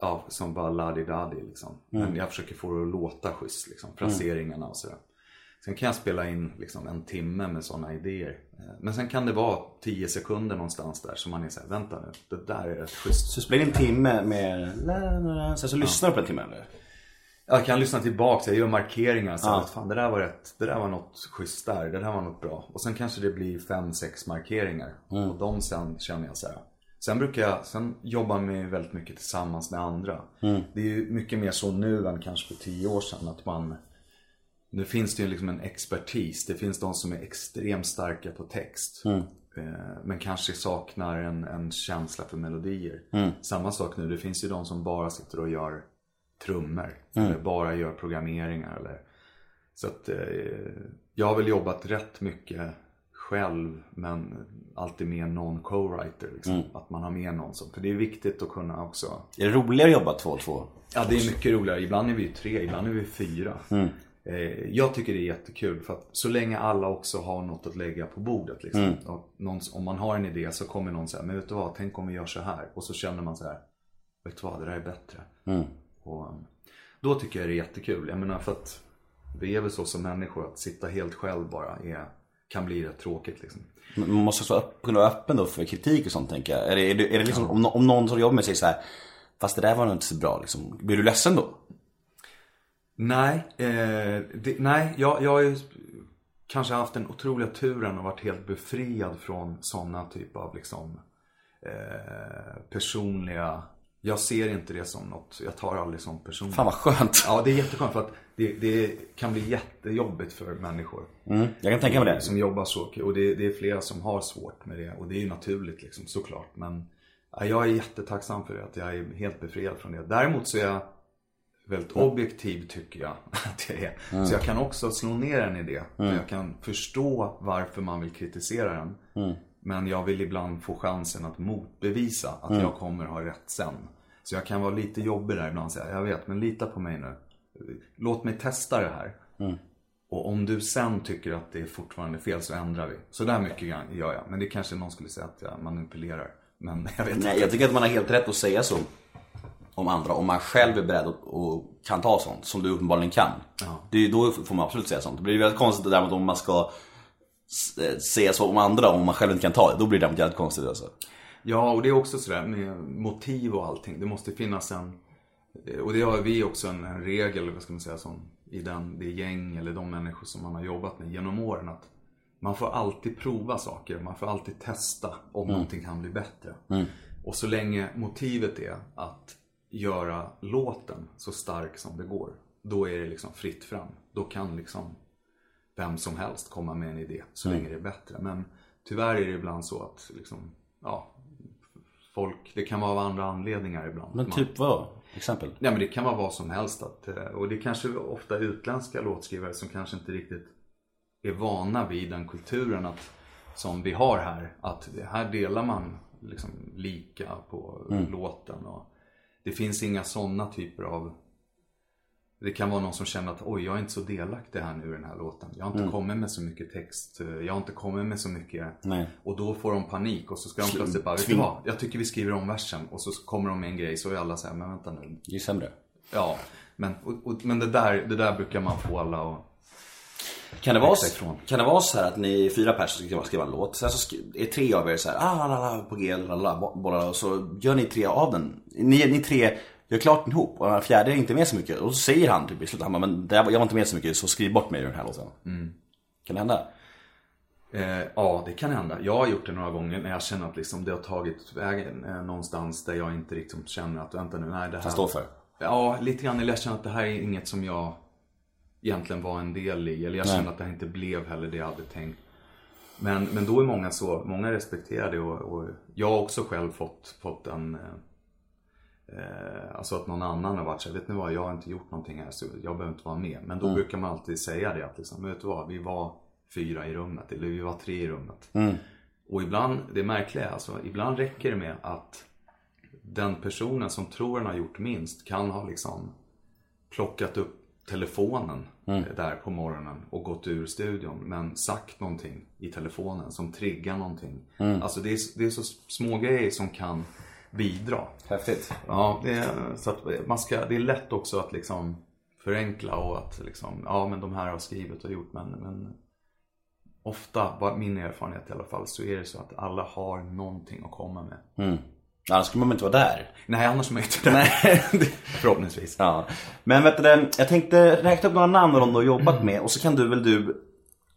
Ja, som bara ladi-dadi liksom. Men jag försöker få det att låta schysst liksom. Fraseringarna och sådär. Sen kan jag spela in liksom en timme med sådana idéer. Eh, Men sen kan det vara 10 sekunder någonstans där som man är såhär, vänta nu, det där är rätt schysst. Så du spelar in en timme med sen så lyssnar du på en timme eller? Jag kan lyssna tillbaka, jag gör markeringar. Så att, fan, det där var rätt, det där var något schysst där, det där var något bra. Och sen kanske det blir fem sex markeringar. Och de sen känner jag så här. Sen brukar jag, sen jobba med väldigt mycket tillsammans med andra. Det är ju mycket mer så nu än kanske för tio år sedan att man Nu finns det ju liksom en expertis. Det finns de som är extremt starka på text. Eh, Men kanske saknar en, en känsla för melodier. Samma sak nu, det finns ju de som bara sitter och gör trummor. Eller bara gör programmeringar. Eller, så att eh, jag har väl jobbat rätt mycket själv men alltid med någon co-writer. Liksom. Att man har med någon som, för det är viktigt att kunna också Är det roligare att jobba två och två? Ja det är mycket roligare. Ibland är vi tre, ibland är vi fyra. Eh, jag tycker det är jättekul för att så länge alla också har något att lägga på bordet. Liksom. Och någon, om man har en idé så kommer någon säga, men vet du vad, tänk om vi gör så här. Och så känner man så här, vet du vad, det där är bättre. Och, um, då tycker jag det är jättekul. Jag menar för att vi är väl så som människor att sitta helt själv bara är, kan bli rätt tråkigt liksom. Man måste vara öppen då för kritik och sånt tänker jag. Är det, är det, är det liksom, om, nå- om någon som jobbar med säger så här, fast det där var nog inte så bra liksom. Blir du ledsen då? Nej, eh, det, nej jag, jag har ju kanske haft den otroliga turen och varit helt befriad från sådana typ av liksom eh, personliga Jag ser inte det som något, jag tar aldrig som personligt. Fan vad skönt. Ja, det är jätteskönt för att det, det kan bli jättejobbigt för människor. Mm, jag kan tänka mig det. Som jobbar så. Och det, det är flera som har svårt med det. Och det är ju naturligt liksom, såklart. Men ja, jag är jättetacksam för det. Att jag är helt befriad från det. Däremot så är jag väldigt objektiv tycker jag att jag är. Så jag kan också slå ner en idé. För jag kan förstå varför man vill kritisera den. Men jag vill ibland få chansen att motbevisa att jag kommer ha rätt sen. Så jag kan vara lite jobbig där ibland och säga, jag vet men lita på mig nu. Låt mig testa det här. Och om du sen tycker att det är fortfarande fel så ändrar vi. Så där mycket gör jag. Men det kanske någon skulle säga att jag manipulerar. Men jag vet Nej, inte. jag tycker att man har helt rätt att säga så om andra. Om man själv är beredd och, kan ta sånt, som du uppenbarligen kan. Det är då får man absolut säga sånt. Det blir väldigt konstigt det där med om man ska s- eh, säga så om andra om man själv inte kan ta det. Då blir det väldigt konstigt alltså. Ja, och det är också sådär med motiv och allting. Det måste finnas en... Och det har vi också en, en regel, vad ska man säga, som i den, det gäng eller de människor som man har jobbat med genom åren. Att man får alltid prova saker, man får alltid testa om någonting kan bli bättre. Och så länge motivet är att göra låten så stark som det går, då är det liksom fritt fram. Då kan liksom vem som helst komma med en idé så länge det är bättre. Men tyvärr är det ibland så att liksom, ja, folk, det kan vara av andra anledningar ibland. Men Man- typ vad? Exempel? Ja men det kan vara vad som helst. Att, eh, och det är kanske ofta utländska låtskrivare som kanske inte riktigt är vana vid den kulturen. att som vi har här. Att här delar man liksom lika på låten. Och det finns inga sådana typer av det kan vara någon som känner att oj, jag är inte så delaktig här nu i den här låten. Jag har inte kommit med så mycket text. Jag har inte kommit med så mycket. Nej. Och då får de panik och så ska de plötsligt bara, vet du vad? Jag tycker vi skriver om versen. Och så kommer de med en grej så är alla så här, men vänta nu. Det är sämre. Ja, men, och, och, men det, där, det där brukar man få alla att... Kan det, vara, ifrån. kan det vara så här att ni är fyra personer som ska skriva en låt, sen så är tre av er så här, ah, la, la, på G, la, la, bo- bollar, och så gör ni tre av den. Ni, ni tre gör klart den ihop och den fjärde är inte med så mycket. Och så säger han typ i bara, men jag var inte med så mycket så skriv bort mig ur den här låten. Kan det hända? Eh, ja, det kan hända. Jag har gjort det några gånger när jag känner att liksom det har tagit vägen eh, någonstans där jag inte riktigt känner att vänta nu, nej det här... står för. Ja, lite grann. Eller jag känner att det här är inget som jag egentligen var en del i. Eller jag Nej. känner att det här inte blev heller det jag hade tänkt. Men, men då är många så, många respekterar det och, och jag har också själv fått, fått en eh, eh, Alltså att någon annan har varit så här, vet ni vad, jag har inte gjort någonting här så jag behöver inte vara med. Men då brukar man alltid säga det att liksom, vet du vad, vi var fyra i rummet eller vi var tre i rummet. Och ibland, det märkliga är alltså, ibland räcker det med att den personen som tror den har gjort minst kan ha liksom plockat upp telefonen eh, där på morgonen och gått ur studion men sagt någonting i telefonen som triggar någonting. Alltså det är, det är så små grejer som kan bidra. Häftigt. Ja, det är, så att man ska, det är lätt också att liksom förenkla och att liksom, ja men de här har skrivit och gjort men, men ofta, min erfarenhet i alla fall, så är det så att alla har någonting att komma med. Mm. Annars skulle man inte vara där. Nej, annars är man inte det. Nej. Förhoppningsvis. Ja. Men vet du, jag tänkte räkna upp några namn dem du har jobbat med och så kan du väl du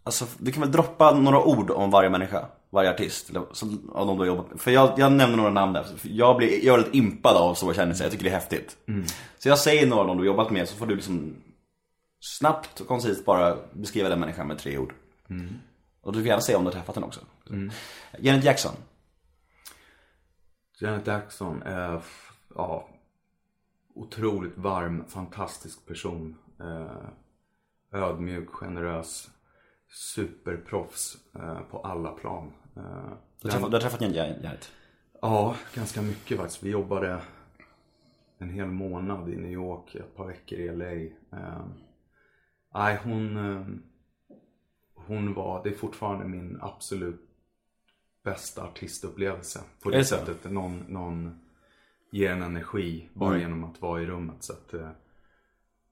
Alltså du kan väl droppa några ord om varje människa, varje artist eller, så, av de du har jobbat med. För jag, jag nämner några namn där, för jag blir jag är väldigt impad av så kändisar, jag tycker det är häftigt. Så jag säger några av dem du har jobbat med så får du liksom snabbt och koncist bara beskriva den människan med tre ord. Och du får gärna säga om du har träffat den också. Janet Jackson. Janet Jackson är, ja, otroligt varm, fantastisk person. Eh, ödmjuk, generös, superproffs eh, på alla plan. Eh, Du har träffat, träffat Janet? Ja, ganska mycket faktiskt. Vi jobbade en hel månad i New York, ett par veckor i LA. Eh, nej, hon, eh, hon var, det är fortfarande min absolut bästa artistupplevelse. På det det sättet. Någon, någon ger en energi bara genom att vara i rummet. Så att, eh,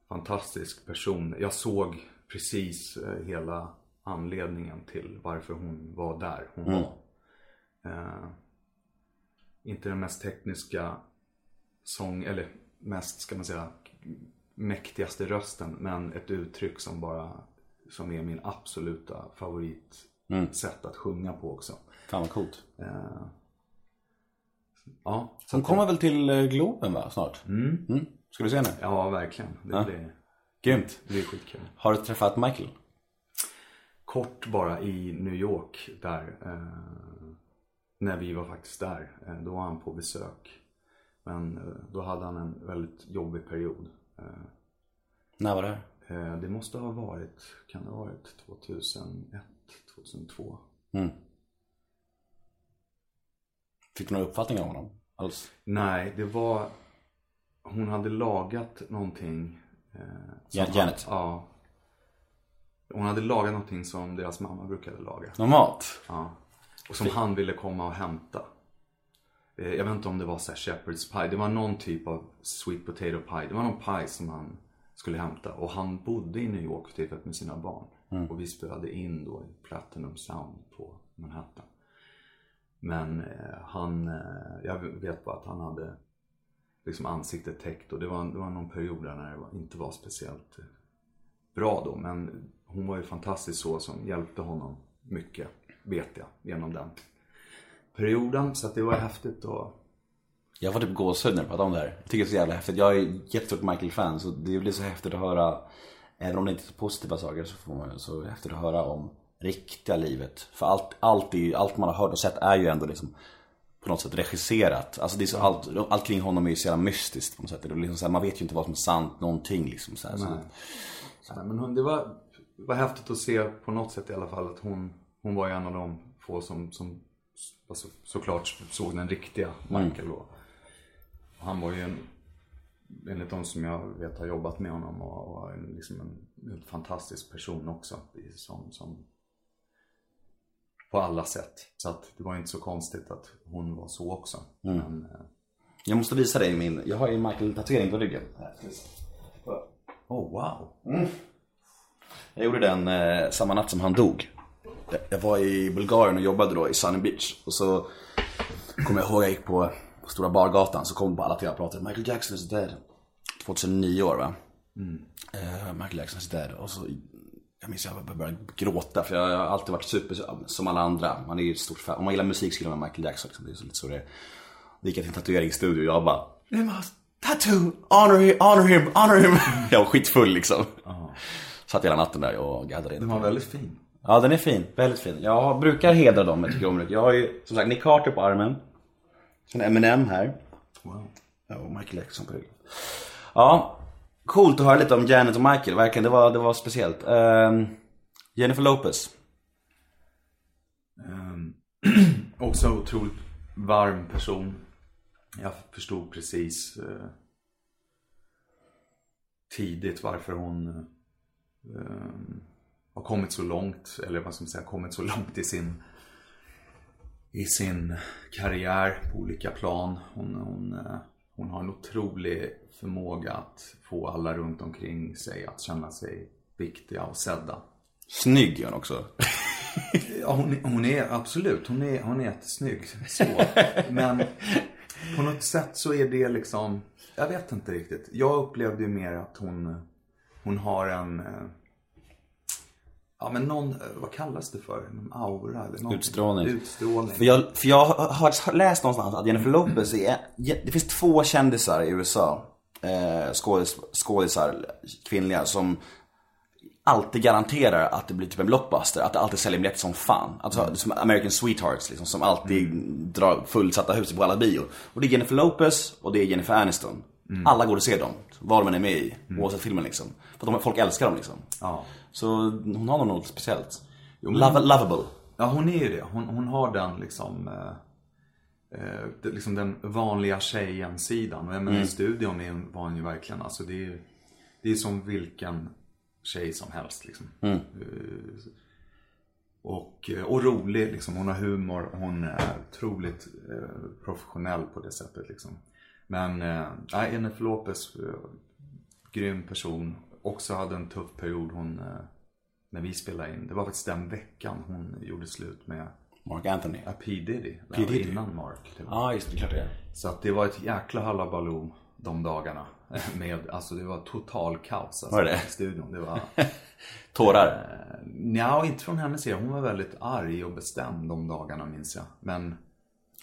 fantastisk person. Jag såg precis hela anledningen till varför hon var där hon var. Eh, inte den mest tekniska sång, eller mest ska man säga mäktigaste rösten. Men ett uttryck som bara, som är min absoluta favorit sätt att sjunga på också. Fan vad coolt. Eh, ja, Hon kommer väl till eh, Globen va, snart? Mm. Ska du se henne? ja, verkligen. Det blir, Grymt. det blir skitkul. Har du träffat Michael? Kort bara i New York där. Eh, när vi var faktiskt där. Eh, då var han på besök. Men eh, då hade han en väldigt jobbig period. Eh, När var det här? eh, det måste ha varit, kan det ha varit 2001, 2002? Fick du någon uppfattning om honom? Alls? Nej, det var, hon hade lagat någonting. Eh, han- Janet? Ja. Hon hade lagat någonting som deras mamma brukade laga. Någon mat? Ja. Och som han ville komma och hämta. Eh, Jag vet inte om det var så shepherd's pie. Det var någon typ av sweet potato pie. Det var någon pie som han skulle hämta. Och han bodde i New York för tillfället med sina barn. Och vi spelade in då i Platinum Sound på Manhattan. Men eh, han, eh, jag vet bara att han hade liksom ansiktet täckt. Och det var, det var någon period där när det inte var speciellt bra då. Men hon var ju fantastisk så som hjälpte honom mycket, vet jag, genom den perioden. Så att det var häftigt och Jag får typ gåshud när du pratar om det här. Jag tycker det är så jävla häftigt. Jag är jättestort Michael-fan så det blir så häftigt att höra Även om det inte är så positiva saker så får man så häftigt att höra om riktiga livet. För allt, allt, är ju, allt man har hört och sett är ju ändå liksom på något sätt regisserat. Alltså det är så, allt, allt kring honom är ju så jävla mystiskt på något sätt. Det är liksom så här, man vet ju inte vad som är sant, någonting liksom så här. Så, Nej, men hon, det var, var häftigt att se på något sätt i alla fall att hon, hon var en av de få som, som alltså, såklart såg den riktiga Michael då. Han var ju en, enligt de som jag vet har jobbat med honom och, och en, liksom en, en fantastisk person också. Som, som, på alla sätt. Så att det var inte så konstigt att hon var så också. Men, eh, Jag måste visa dig min, jag har ju en Michael-tatuering på ryggen. oh wow. Jag gjorde den eh, samma natt som han dog. Jag, jag var i Bulgarien och jobbade då i Sunny Beach. Och så kommer jag ihåg jag gick på, på Stora Bargatan så kom på alla tv pratade Michael Jackson is dead. 2009 år va? Eh, Michael Jackson is dead. Och så, jag minns jag började gråta för jag har alltid varit super som alla andra. Man är ju ett stort fan. Om man gillar musik så gillar man Michael Jackson. Liksom. Det är så lite så det är. Då gick jag till en tatueringsstudio och jag bara Tattoo! Honor him, honor him, honor him! Jag var skitfull liksom. Satt hela natten där och gaddade in. Den var väldigt fin. Ja den är fin, väldigt fin. Jag brukar hedra dem jag tycker om. Jag har ju som sagt Nick Carter på armen. Sen Eminem här. Wow. Ja, och Michael Jackson på ryggen. Ja, coolt att höra lite om Janet och Michael. Verkligen, det var, det var speciellt. Ehm, Jennifer Lopez. Ehm, också otroligt varm person. Jag förstod precis eh, tidigt varför hon eh, har kommit så långt, eller vad ska man säga, kommit så långt i sin i sin karriär på olika plan. Hon, hon, eh, hon har en otrolig förmåga att få alla runt omkring sig att känna sig viktiga och sedda. Snygg är hon också. Ja, hon, hon är absolut, hon är, hon är jättesnygg. Så. Men på något sätt så är det liksom, jag vet inte riktigt. Jag upplevde ju mer att hon, hon har en, eh, ja men någon, eh, vad kallas det för? En aura eller någonting. Utstrålning. Utstrålning. För jag, för jag har läst någonstans att Jennifer Lopez är, det finns två kändisar i USA, eh, skådis, skådisar, kvinnliga, som alltid garanterar att det blir typ en blockbuster, att det alltid säljer biljetter som fan. Alltså som American Sweethearts liksom, som alltid drar fullsatta hus på alla bio. Och det är Jennifer Lopez och det är Jennifer Aniston. Alla går och ser dem, vad de än är med i, oavsett filmen liksom. För att de, folk älskar dem liksom. Ja. Så hon har nog något speciellt. Love, lovable. Ja, hon är ju det. Hon, hon har den liksom, eh, eh, liksom den vanliga tjejen-sidan. Och jag menar i studion är hon, var hon ju verkligen, alltså det är ju det är som vilken tjej som helst liksom. Eh, och, och rolig liksom, hon har humor, hon är otroligt eh, professionell på det sättet liksom. Men, eh, Jennifer Lopez, eh, grym person. Också hade en tuff period hon, eh, när vi spelade in. Det var faktiskt den veckan hon gjorde slut med Mark Anthony. ja, P Diddy. P. Diddy. Innan Mark. Var. Ja, just det, klart det. Så att det var ett jäkla halabaloo de dagarna. Med, alltså det var total kaos alltså, Var det? i studion. Det var, Tårar. nja, inte från hennes sida. Hon var väldigt arg och bestämd de dagarna minns jag. Men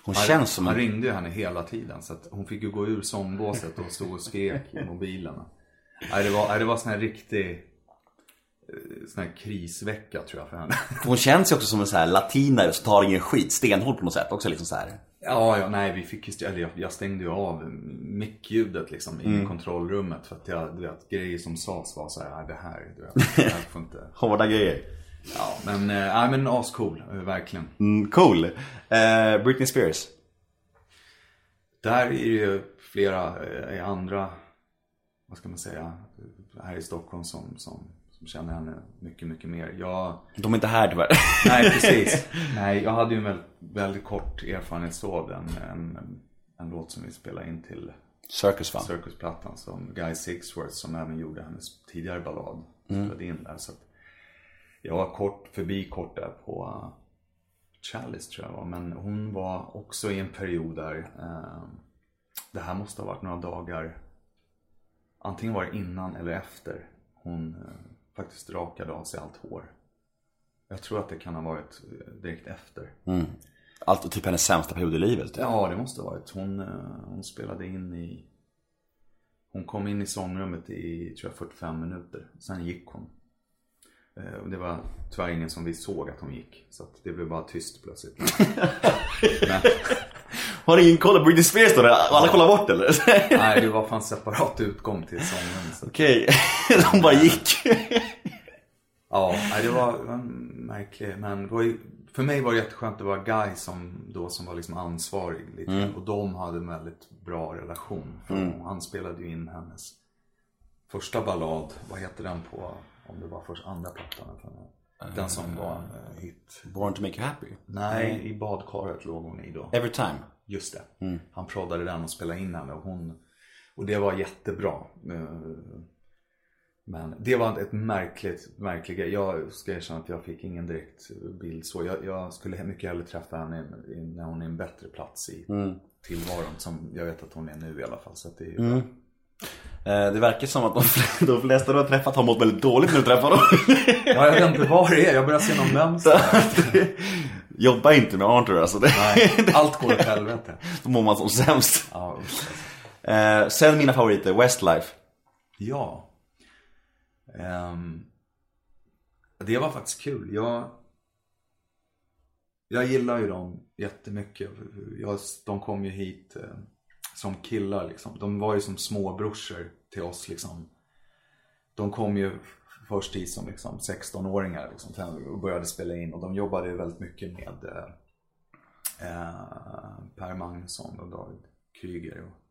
Hon han, känns som han en... ringde ju henne hela tiden. Så att hon fick ju gå ur sångbåset och stå och skrek i mobilen. Nej, det var, det var sån här riktig eh, sån här krisvecka tror jag för henne. Hon känns ju också som en sån här latinare som tar ingen skit, stenhård på något sätt. Också liksom så här. Ja, ja, nej, vi fick ju, eller jag, jag stängde ju av mickljudet liksom i kontrollrummet för att jag, du vet, grejer som sades var så här, "Nej, det här, du vet, det här får inte. Hårda grejer. Ja, men, nej men ascool, eh, verkligen. Mm, cool. Eh, Britney Spears. Där är det ju flera eh, andra, vad ska man säga, här i Stockholm som, som, som känner henne mycket, mycket mer. Jag, De är inte här tyvärr. nej precis. Nej, jag hade ju en väldigt, väldigt kort erfarenhet så av den. En, en låt som vi spelade in till Circus fan. Circusplattan som Guy Sixworth som även gjorde hennes tidigare ballad. Spelade in där. Så att jag var kort, förbi kort där på uh, Chalice tror jag var. Men hon var också i en period där eh, det här måste ha varit några dagar. Antingen var det innan eller efter hon eh, faktiskt rakade av sig allt hår. Jag tror att det kan ha varit eh, direkt efter. Allt typ hennes sämsta period i livet. Typ. Ja, det måste ha varit. Hon, eh, hon spelade in i... Hon kom in i sångrummet i, tror jag, 45 minuter. Sen gick hon. Eh, Och det var tyvärr ingen som vi såg att hon gick. Så det blev bara tyst plötsligt. Men, Har ingen koll på Britney Spears då? Alla kollar bort eller? nej, det var fan separat utgång till sångrummet. Så. Okej, de bara gick. Ja, det var, märkligt. Men det var ju för mig var det jätteskönt att det var Guy som då som var liksom ansvarig. Lite. Mm. Och de hade en väldigt bra relation. För Han spelade ju in hennes första ballad, vad heter den på, om det var först andra plattan? Den som var en eh, hit. Born to make you happy. Nej, i badkaret låg hon i då. Every time. Just det. Han proddade den och spelade in henne och hon Och det var jättebra. Eh, Men det var ett märkligt, märklig grej. Jag ska erkänna att jag fick ingen direkt bild så. Jag, jag skulle mycket hellre träffa henne när hon är en bättre plats i tillvaron. Som jag vet att hon är nu i alla fall. Så det är ju bra. Eh, Det verkar som att de fl- de flesta du har träffat har mått väldigt dåligt när du träffar dem. Ja, jag vet inte vad det är. Jag börjar se någon mönster. Jobba inte med Arthur alltså. Nej, allt går åt helvete. då mår man som sämst. Ja, usch. Eh, sen mina favoriter, Westlife. Ja. Ehm, det var faktiskt kul. Jag, jag gillar ju dem jättemycket. Jag, de kom ju hit eh, som killar liksom. De var ju som småbrorsor till oss liksom. De kom ju först hit som liksom 16-åringar liksom, och började spela in. Och de jobbade ju väldigt mycket med eh, eh, Per Magnusson och David Kryger. Och,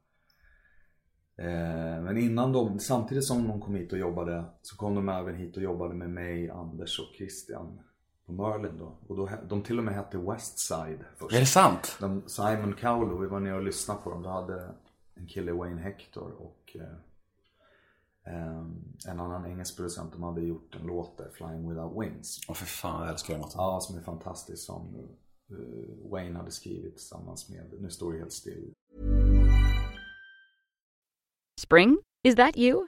Eh, Men innan de, samtidigt som de kom hit och jobbade så kom de även hit och jobbade med mig, Anders och Christian på Merlin då. Och då, de till och med hette Westside först. Är det sant? De, Simon Cowell, vi var nere och lyssnade på dem. Då hade en kille, Wayne Hector och eh, eh, en annan engelsk producent. De hade gjort en låt där, Flying Without Wings. Åh för fan, jag älskar den låten. Ja, som är fantastisk. Som eh, Wayne hade skrivit tillsammans med, nu står det helt still, Spring? Is that you?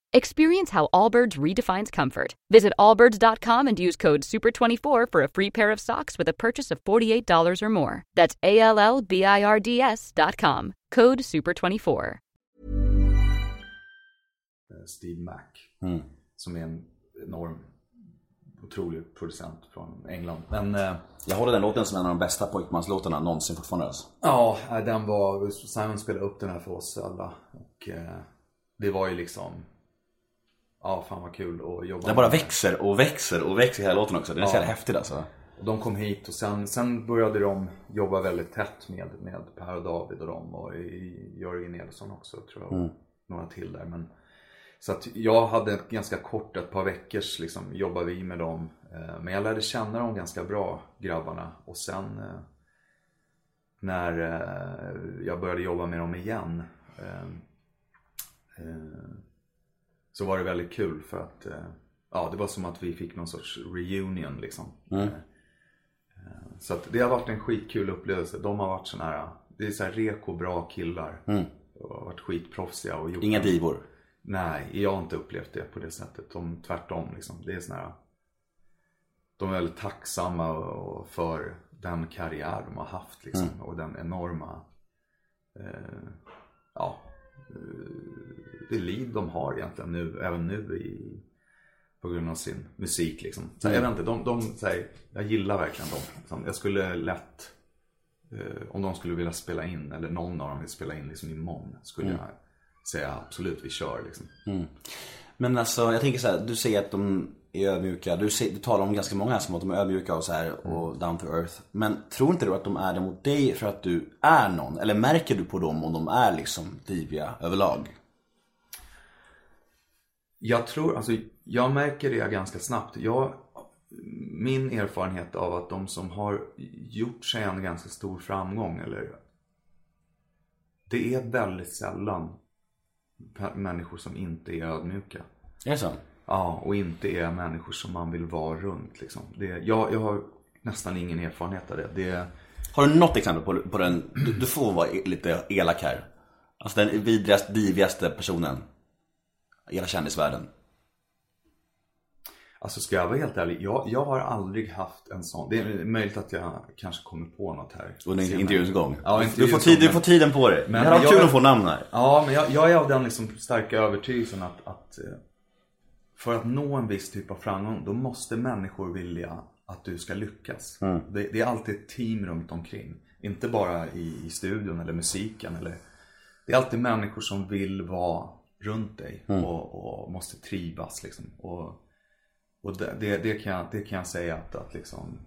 Experience how Allbirds redefines comfort. Visit allbirds.com and use code SUPER24 for a free pair of socks with a purchase of $48 or more. That's A L L B I R D S.com. Code SUPER24. eh, Steve Mack. Mm. Som är en enorm, otrolig producent från England. Men eh, Jag håller den låten som en av de bästa pojkmanslåtarna någonsin fortfarande alltså. ja, nej, den var, Simon spelade upp den här för oss alla. Och eh, det var ju liksom, ja fan vad kul att jobba Den bara med. växer och växer och växer hela låten också. Den är så Ja. jävla häftig alltså. Och de kom hit och sen, sen började de jobba väldigt tätt med, med Per och David och dem och Jörgen Nilsson också tror jag. Och några till där. Men, så att jag hade ett ganska kort, ett par veckors liksom, jobbade vi med dem. Eh, Men jag lärde känna dem ganska bra, grabbarna. Och sen eh, när eh, jag började jobba med dem igen så var det väldigt kul för att eh, ja, det var som att vi fick någon sorts reunion liksom. Eh, Så att det har varit en skitkul upplevelse. De har varit såna här, det är så här reko bra killar. Och har varit skitproffsiga och gjort Inga divor. Nej, jag har inte upplevt det på det sättet. De, tvärtom liksom. Det är såna här, de är väldigt tacksamma för den karriär de har haft liksom. Och den enorma, eh, ja, eh, det liv de har egentligen nu, även nu i, på grund av sin musik liksom. Så här, Jag vet inte, de, de så här, jag gillar verkligen dem. Liksom. Jag skulle lätt, eh, om de skulle vilja spela in, eller någon av dem vill spela in liksom imorgon, skulle jag säga absolut, vi kör liksom. Men alltså jag tänker så här, du säger att de är ödmjuka. Du, säger, du talar om ganska många som att de är ödmjuka och så här och down to earth. Men tror inte du att de är det mot dig för att du är någon? Eller märker du på dem om de är liksom diviga överlag? Jag tror, alltså jag märker det ganska snabbt. Jag, min erfarenhet av att de som har gjort sig en ganska stor framgång eller det är väldigt sällan människor som inte är ödmjuka. Är det så? Ja, och inte är människor som man vill vara runt liksom. Det, jag, jag har nästan ingen erfarenhet av det. det Har du något exempel på, på den, du, du får vara lite elak här. Alltså den vidrigaste, divigaste personen hela kändisvärlden. Alltså ska jag vara helt ärlig, jag, jag har aldrig haft en sån. Det är möjligt att jag kanske kommer på något här. Under intervjuns gång. Ja, du, får tid, du får tiden på dig. Men det hade varit jag- kul att få namn här. Ja, men jag, jag är av den liksom starka övertygelsen att, att eh, för att nå en viss typ av framgång, då måste människor vilja att du ska lyckas. Det, det är alltid ett team runt omkring. Inte bara i, i studion eller musiken. Eller, det är alltid människor som vill vara runt dig och, och måste trivas. Liksom. Och, och det, det, det, kan jag, det kan jag säga att, att liksom,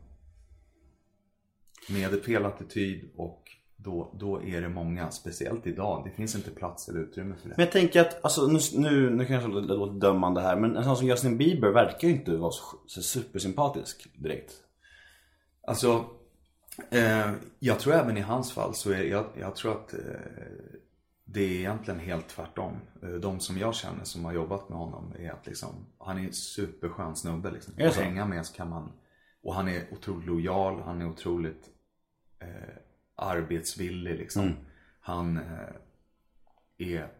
med fel attityd och då, då är det många, speciellt idag. Det finns inte plats eller utrymme för det. Men jag tänker att, alltså nu, nu, nu kanske det låter dömande här, men en sån som Justin Bieber verkar ju inte vara så, så supersympatisk direkt. Alltså, eh, jag tror även i hans fall så är jag, jag tror att eh, det är egentligen helt tvärtom. Eh, De som jag känner som har jobbat med honom är att liksom, han är en superskön snubbe liksom. Att hänga med så kan man, och han är otroligt lojal, han är otroligt eh, arbetsvillig liksom. Mm. Han eh, är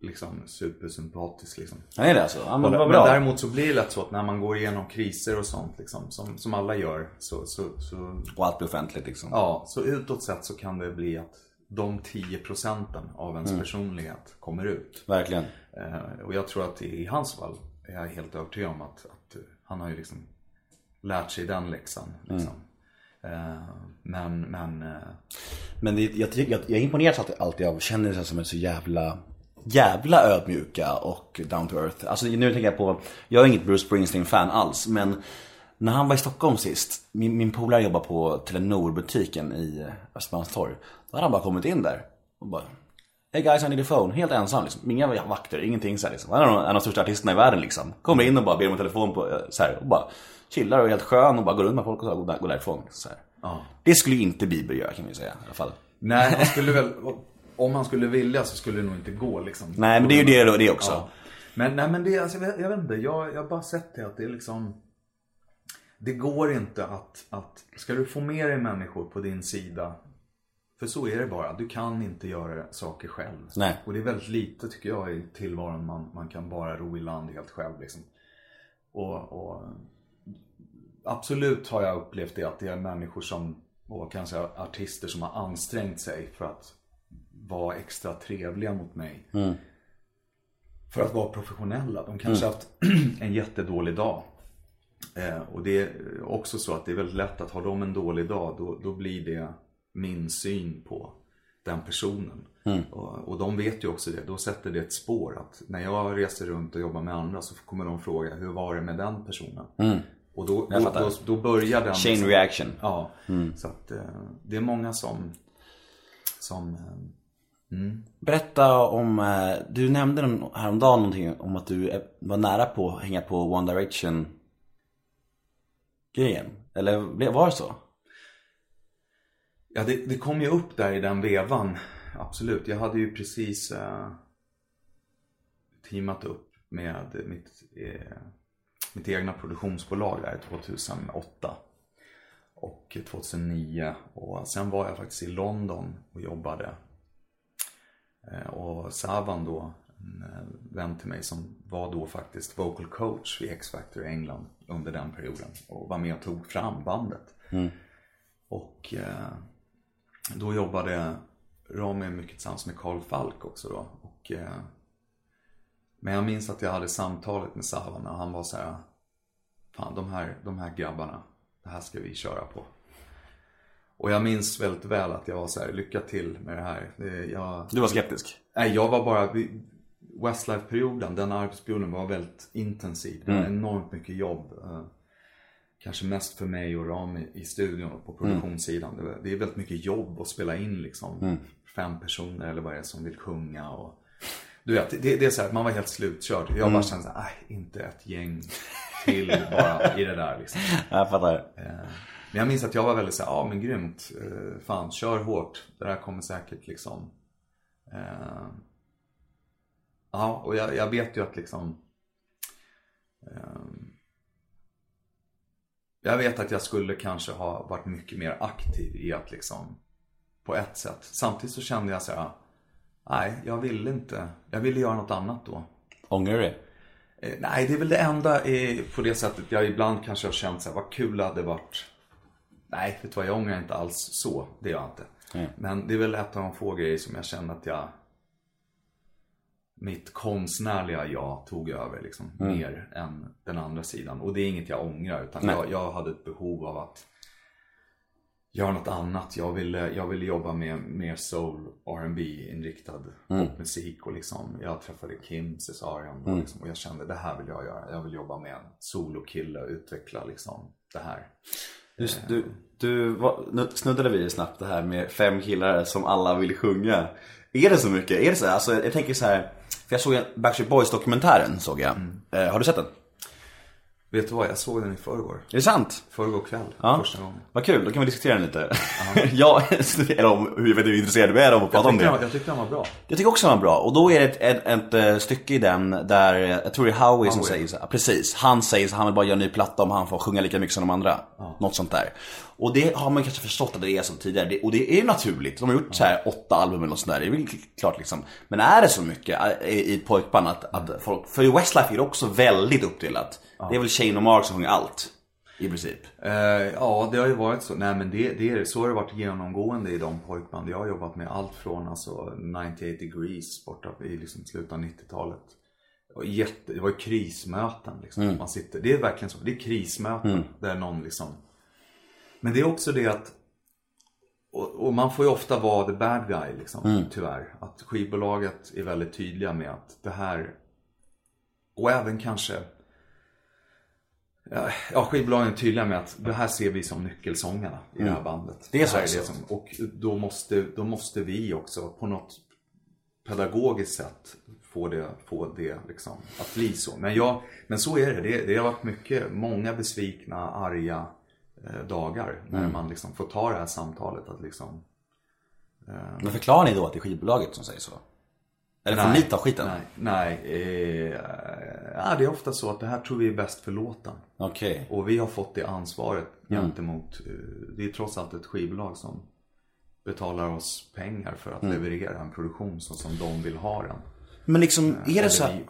liksom supersympatisk liksom. Han är det alltså? Ja, men Men, vad men bra. däremot så blir det lätt så att när man går igenom kriser och sånt liksom, som, som alla gör så, så, så, Och allt blir offentligt liksom. ja, så utåt sett så kan det bli att de 10 procenten av Mm. ens personlighet kommer ut. Verkligen. Eh, och jag tror att i hans fall är jag helt övertygad om att, att han har ju liksom lärt sig den läxan. Liksom. Eh, men, men eh, Men det, jag, jag, jag imponeras alltid, alltid av kändisar som är så jävla Jävla ödmjuka och down to earth. Alltså nu tänker jag på, jag är inget Bruce Springsteen-fan alls men när han var i Stockholm sist, min, min polare jobbar på Telenor-butiken i Östermalmstorg. Då hade han bara kommit in där och bara Hey guys I need a phone, helt ensam liksom. Inga vakter, ingenting så här, liksom. Han är en av de största artisterna i världen liksom. Kommer in och bara ber om en telefon på, eh, så här, och bara chillar och är helt skön och bara går runt med folk och så här, går där- går därifrån. Så ja. Det skulle inte Bieber göra kan vi säga i alla fall. Nej, han skulle väl, om han skulle vilja så skulle det nog inte gå liksom. Nej men det är ju det, det också. Ja. Men, nej, men det, alltså, jag, jag vet inte, jag, jag har bara sett det att det är liksom Det går inte att, att, ska du få med dig människor på din sida För så är det bara, du kan inte göra saker själv. Nej. Och det är väldigt lite tycker jag i tillvaron man, man kan bara ro i land helt själv liksom. Och, och Absolut har jag upplevt det att det är människor som, och kanske artister som har ansträngt sig för att vara extra trevliga mot mig. För att vara professionella. De kanske haft en jättedålig dag. Eh, och det är också så att det är väldigt lätt att har de en dålig dag då, då blir det min syn på den personen. Och, och de vet ju också det. Då sätter det ett spår att när jag reser runt och jobbar med andra så kommer de fråga hur var det med den personen? Och då, då, då, då börjar den Chain liksom- reaction. Ja, så att eh, det är många som, som eh, Berätta om, eh, du nämnde häromdagen någonting om att du var nära på att hänga på One Direction grejen. Eller var det så? Ja, det, det kom ju upp där i den vevan. Absolut. Jag hade ju precis eh, teamat upp med mitt, eh, mitt egna produktionsbolag där 2008 och 2009. Och sen var jag faktiskt i London och jobbade. Eh, och Savan då, vän till mig som var då faktiskt vocal coach vid X-Factor i England under den perioden. Och var med och tog fram bandet. Och eh, då jobbade Rami mycket tillsammans med Carl Falk också då. Och, eh, men jag minns att jag hade samtalet med Savan och han var så här. Fan de här, de här grabbarna, det här ska vi köra på. Och jag minns väldigt väl att jag var så här, lycka till med det här. Jag, Du var skeptisk? Nej, jag var bara... Westlife-perioden, den arbetsperioden var väldigt intensiv. Det var enormt mycket jobb. eh, Kanske mest för mig och Rami i studion och på produktionssidan. Det, var- det är väldigt mycket jobb att spela in liksom. Fem personer eller vad det är som vill sjunga och... Du vet, det, det är så här, man var helt slutkörd. Jag bara kände så här, "Aj, inte ett gäng till bara i det där liksom. Jag fattar. Eh, Men jag minns att jag var väldigt såhär, ja men grymt. Eh, Fan, kör hårt. Det där kommer säkert liksom. Eh, Ja, och jag, jag vet ju att liksom. ehm, Jag vet att jag skulle kanske ha varit mycket mer aktiv i att liksom. På ett sätt. Samtidigt så kände jag så här. Nej, jag ville inte. Jag ville göra något annat då. Ångrar du det? Eh, Nej, det är väl det enda eh, på det sättet jag ibland kanske har känt så här, vad kul det hade varit. Nej, vet du vad, jag ångrar inte alls så. Det gör jag inte. Men det är väl ett av de få grejer som jag känner att jag mitt konstnärliga jag tog över liksom mer än den andra sidan. Och det är inget jag ångrar utan jag, jag hade ett behov av att göra något annat. Jag ville, jag ville jobba med mer soul, R&B inriktad popmusik och liksom jag träffade Kim Cesarion och, liksom, och jag kände det här vill jag göra. Jag vill jobba med en solokille och utveckla liksom det här. Du, du, du nu snuddade vi snabbt det här med fem killar som alla vill sjunga. Är det så mycket? Är det så här? Alltså, jag tänker så här. För jag såg en Backstreet Boys dokumentären såg jag. Eh, har du sett den? Vet du vad, jag såg den i förrgår. Är det sant? Förrgår kväll, Ja. första gången. Vad kul, då kan vi diskutera den lite. ja, eller om hur, vet du, hur intresserad du är av att prata Jag om det. den, jag tyckte den var bra. Jag tycker också den var bra. Och då är det ett, ett, ett, eh, stycke i den där, jag tror det är Howie som Howie. säger så här, precis. Han säger så han vill bara göra en ny platta om han får sjunga lika mycket som de andra. Något sånt där. Och det har man kanske förstått att det är som tidigare. Och det är ju naturligt. De har gjort så här åtta album eller något sånt där. Det är väl klart liksom. Men är det så mycket eh, i pojkband att, att folk, för Westlife är det också väldigt uppdelat. Det är väl Shane och Mark som sjunger allt. I princip. Eh, ja, det har ju varit så. Nej men det, det är, så har det varit genomgående i de pojkband jag har jobbat med. Allt från alltså 98 degrees borta i liksom slutet av 90-talet. Och jätte, det var ju krismöten liksom. Man sitter, det är verkligen så. Det är krismöten där någon liksom. Men det är också det att och, och man får ju ofta vara the bad guy liksom, tyvärr. Att skivbolaget är väldigt tydliga med att det här och även kanske Ja, skivbolagen är tydliga med att det här ser vi som nyckelsångarna i det här bandet. Det är så här alltså? som, och då måste, då måste vi också på något pedagogiskt sätt få det, få det liksom, att bli så. Men, jag, men så är det. det. Det har varit mycket, många besvikna, arga eh, dagar när Mm. man liksom får ta det här samtalet. Att liksom, Men förklarar ni då att det är skivbolaget som säger så? Eller får ni ta skiten? Nej, nej eh, ja, det är ofta så att det här tror vi är bäst för låten. Okej. Och vi har fått det ansvaret gentemot, eh, det är trots allt ett skivbolag som betalar oss pengar för att leverera en produktion så som de vill ha den. Men liksom, är det Eller så här,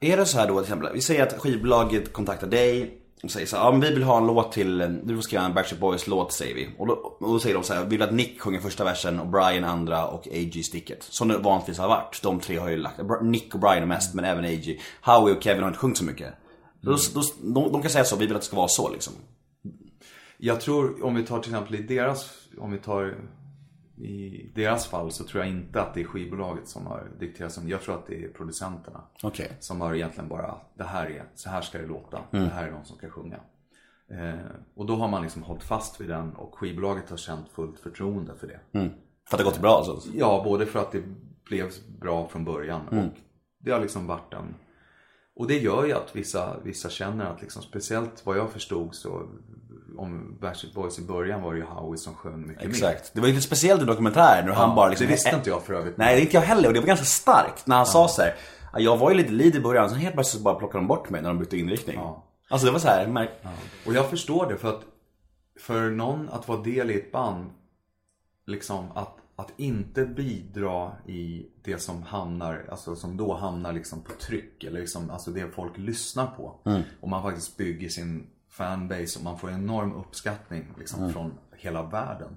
vi- är det så här då till exempel, vi säger att skivbolaget kontaktar dig och säger så här, ja men vi vill ha en låt till, du får skriva en Backstreet Boys låt säger vi. Och då, och då säger de så här, vi vill att Nick sjunger första versen och Brian andra och AG sticket. Som det vanligtvis har varit. De tre har ju lagt, Nick och Brian är mest men även AG. Howie och Kevin har inte sjungit så mycket. Då, då, de, de kan säga så, vi vill att det ska vara så liksom. Jag tror, om vi tar till exempel i deras, om vi tar i deras fall så tror jag inte att det är skivbolaget som har dikterat. som- Jag tror att det är producenterna. Okej. Som har egentligen bara, det här är, så här ska det låta. Mm. Det här är någon som ska sjunga. Eh, och då har man liksom hållit fast vid den och skivbolaget har känt fullt förtroende för det. För att det gått bra alltså. Ja, både för att det blev bra från början Mm. och det har liksom varit en... Och det gör ju att vissa, vissa känner att liksom, speciellt vad jag förstod så om Backstreet Boys i början var det ju Howie som sjöng mycket mer. Exakt. Det var ju lite speciellt i dokumentären när han bara liksom det visste inte jag för övrigt. Nej, det inte jag heller och det var ganska starkt när han sa så här. "Ja, Jag var ju lite lead i början, sen helt plötsligt så bara plockade de bort mig när de bytte inriktning. Ja. Alltså det var så här, märk... Och jag förstår det för att för någon att vara del i ett band, liksom att, att inte bidra i det som hamnar, alltså som då hamnar liksom på tryck eller liksom, alltså det folk lyssnar på. Och man faktiskt bygger sin fanbase och man får enorm uppskattning liksom från hela världen.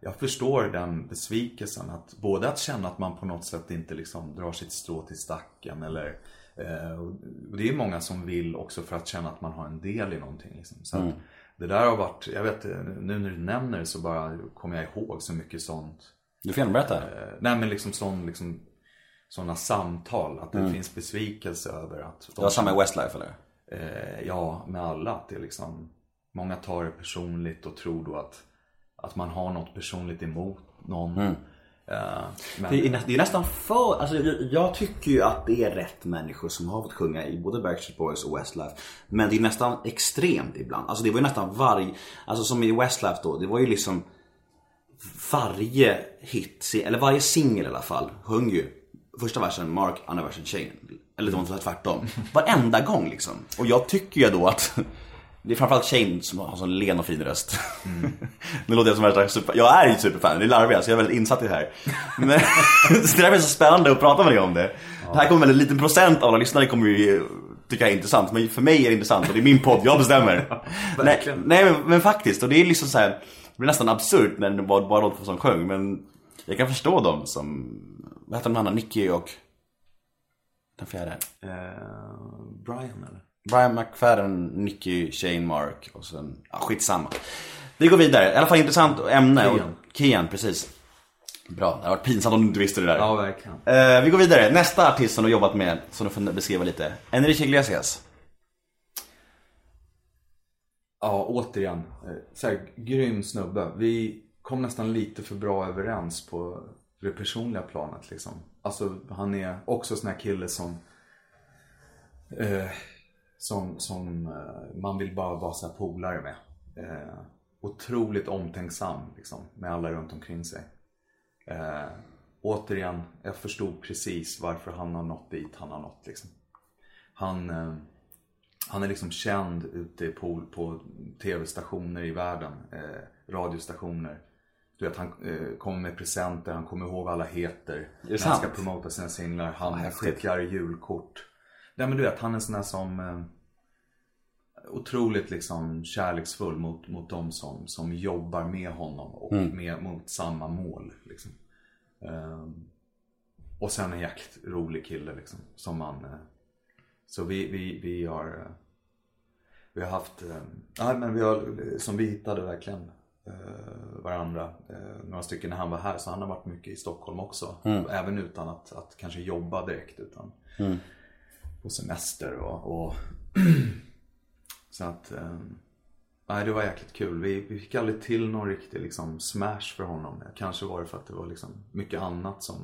Jag förstår den besvikelsen att både att känna att man på något sätt inte liksom drar sitt strå till stacken eller eh, det är många som vill också för att känna att man har en del i någonting. Liksom. Så att det där har varit, jag vet nu när du nämner det så bara kommer jag ihåg så mycket sånt. Du får gärna berätta. Eh, nej men liksom sån, liksom sådana samtal, att det finns besvikelse över att Det var samma i Westlife eller? eh, ja, med alla. Att det är liksom, många tar det personligt och tror då att, att man har något personligt emot någon. Eh, men, Det är, det är nästan för, alltså jag, jag tycker ju att det är rätt människor som har fått sjunga i både Backstreet Boys och Westlife. Men det är nästan extremt ibland. Alltså det var ju nästan varje, alltså som i Westlife då, det var ju liksom varje hit, eller varje singel i alla fall, sjöng ju första versen Mark, andra versen Shane. Eller var tvärtom. Varenda gång liksom. Och jag tycker ju då att det är framförallt Shane som har sån len och fin röst. nu låter jag som värsta super... Jag är ju superfan, det är larvigt, så jag är väldigt insatt i det här. Men det där är så spännande att prata med dig om det. Det här kommer väl en liten procent av alla lyssnare kommer ju tycka är intressant. Men för mig är det intressant och det är min podd, jag bestämmer. nej, nej men, men faktiskt, och det är liksom så här, det blir nästan absurt när det var bara de två som sjöng. Men jag kan förstå dem som, vad heter de andra, Nicky och den fjärde? Eh, Brian eller? Brian McFadden, Nicky, Shane Mark och sen, ja skitsamma. Vi går vidare, i alla fall intressant ämne. Kian. Och, Kian, precis. Bra, det hade varit pinsamt om du inte visste det där. Ja, verkligen. Eh, vi går vidare, nästa artist som du har jobbat med, som du får beskriva lite. Enrique Iglesias. Ja, återigen. Eh, så här, grym snubbe. Vi kom nästan lite för bra överens på det personliga planet liksom. Alltså han är också sån här kille som eh, som, som eh, man vill bara vara så här polare med. Eh, otroligt omtänksam liksom, med alla runt omkring sig. Eh, återigen, jag förstod precis varför han har nått dit han har nått. Liksom. Han, eh, han är liksom känd ute på, på tv-stationer i världen, eh, radiostationer. Du vet, han eh, kommer med presenter, han kommer ihåg vad alla heter. det när han ska sant? promota sina singlar. Han häftigt. skickar julkort. Nej men du vet, han är sån där som eh, otroligt liksom kärleksfull mot, mot de som, som jobbar med honom och Mm. med, mot samma mål. Liksom. Ehm, och sen en jäkligt rolig kille liksom. Som man, eh, så vi, vi, vi har eh, Vi har haft, ja men vi har, som vi hittade verkligen eh, varandra. Eh, några stycken när han var här. Så han har varit mycket i Stockholm också. Även utan att, att kanske jobba direkt. Utan på semester och, och Så att eh, Nej det var jäkligt kul. Vi, vi fick aldrig till någon riktig liksom, smash för honom. Kanske var det för att det var liksom mycket annat som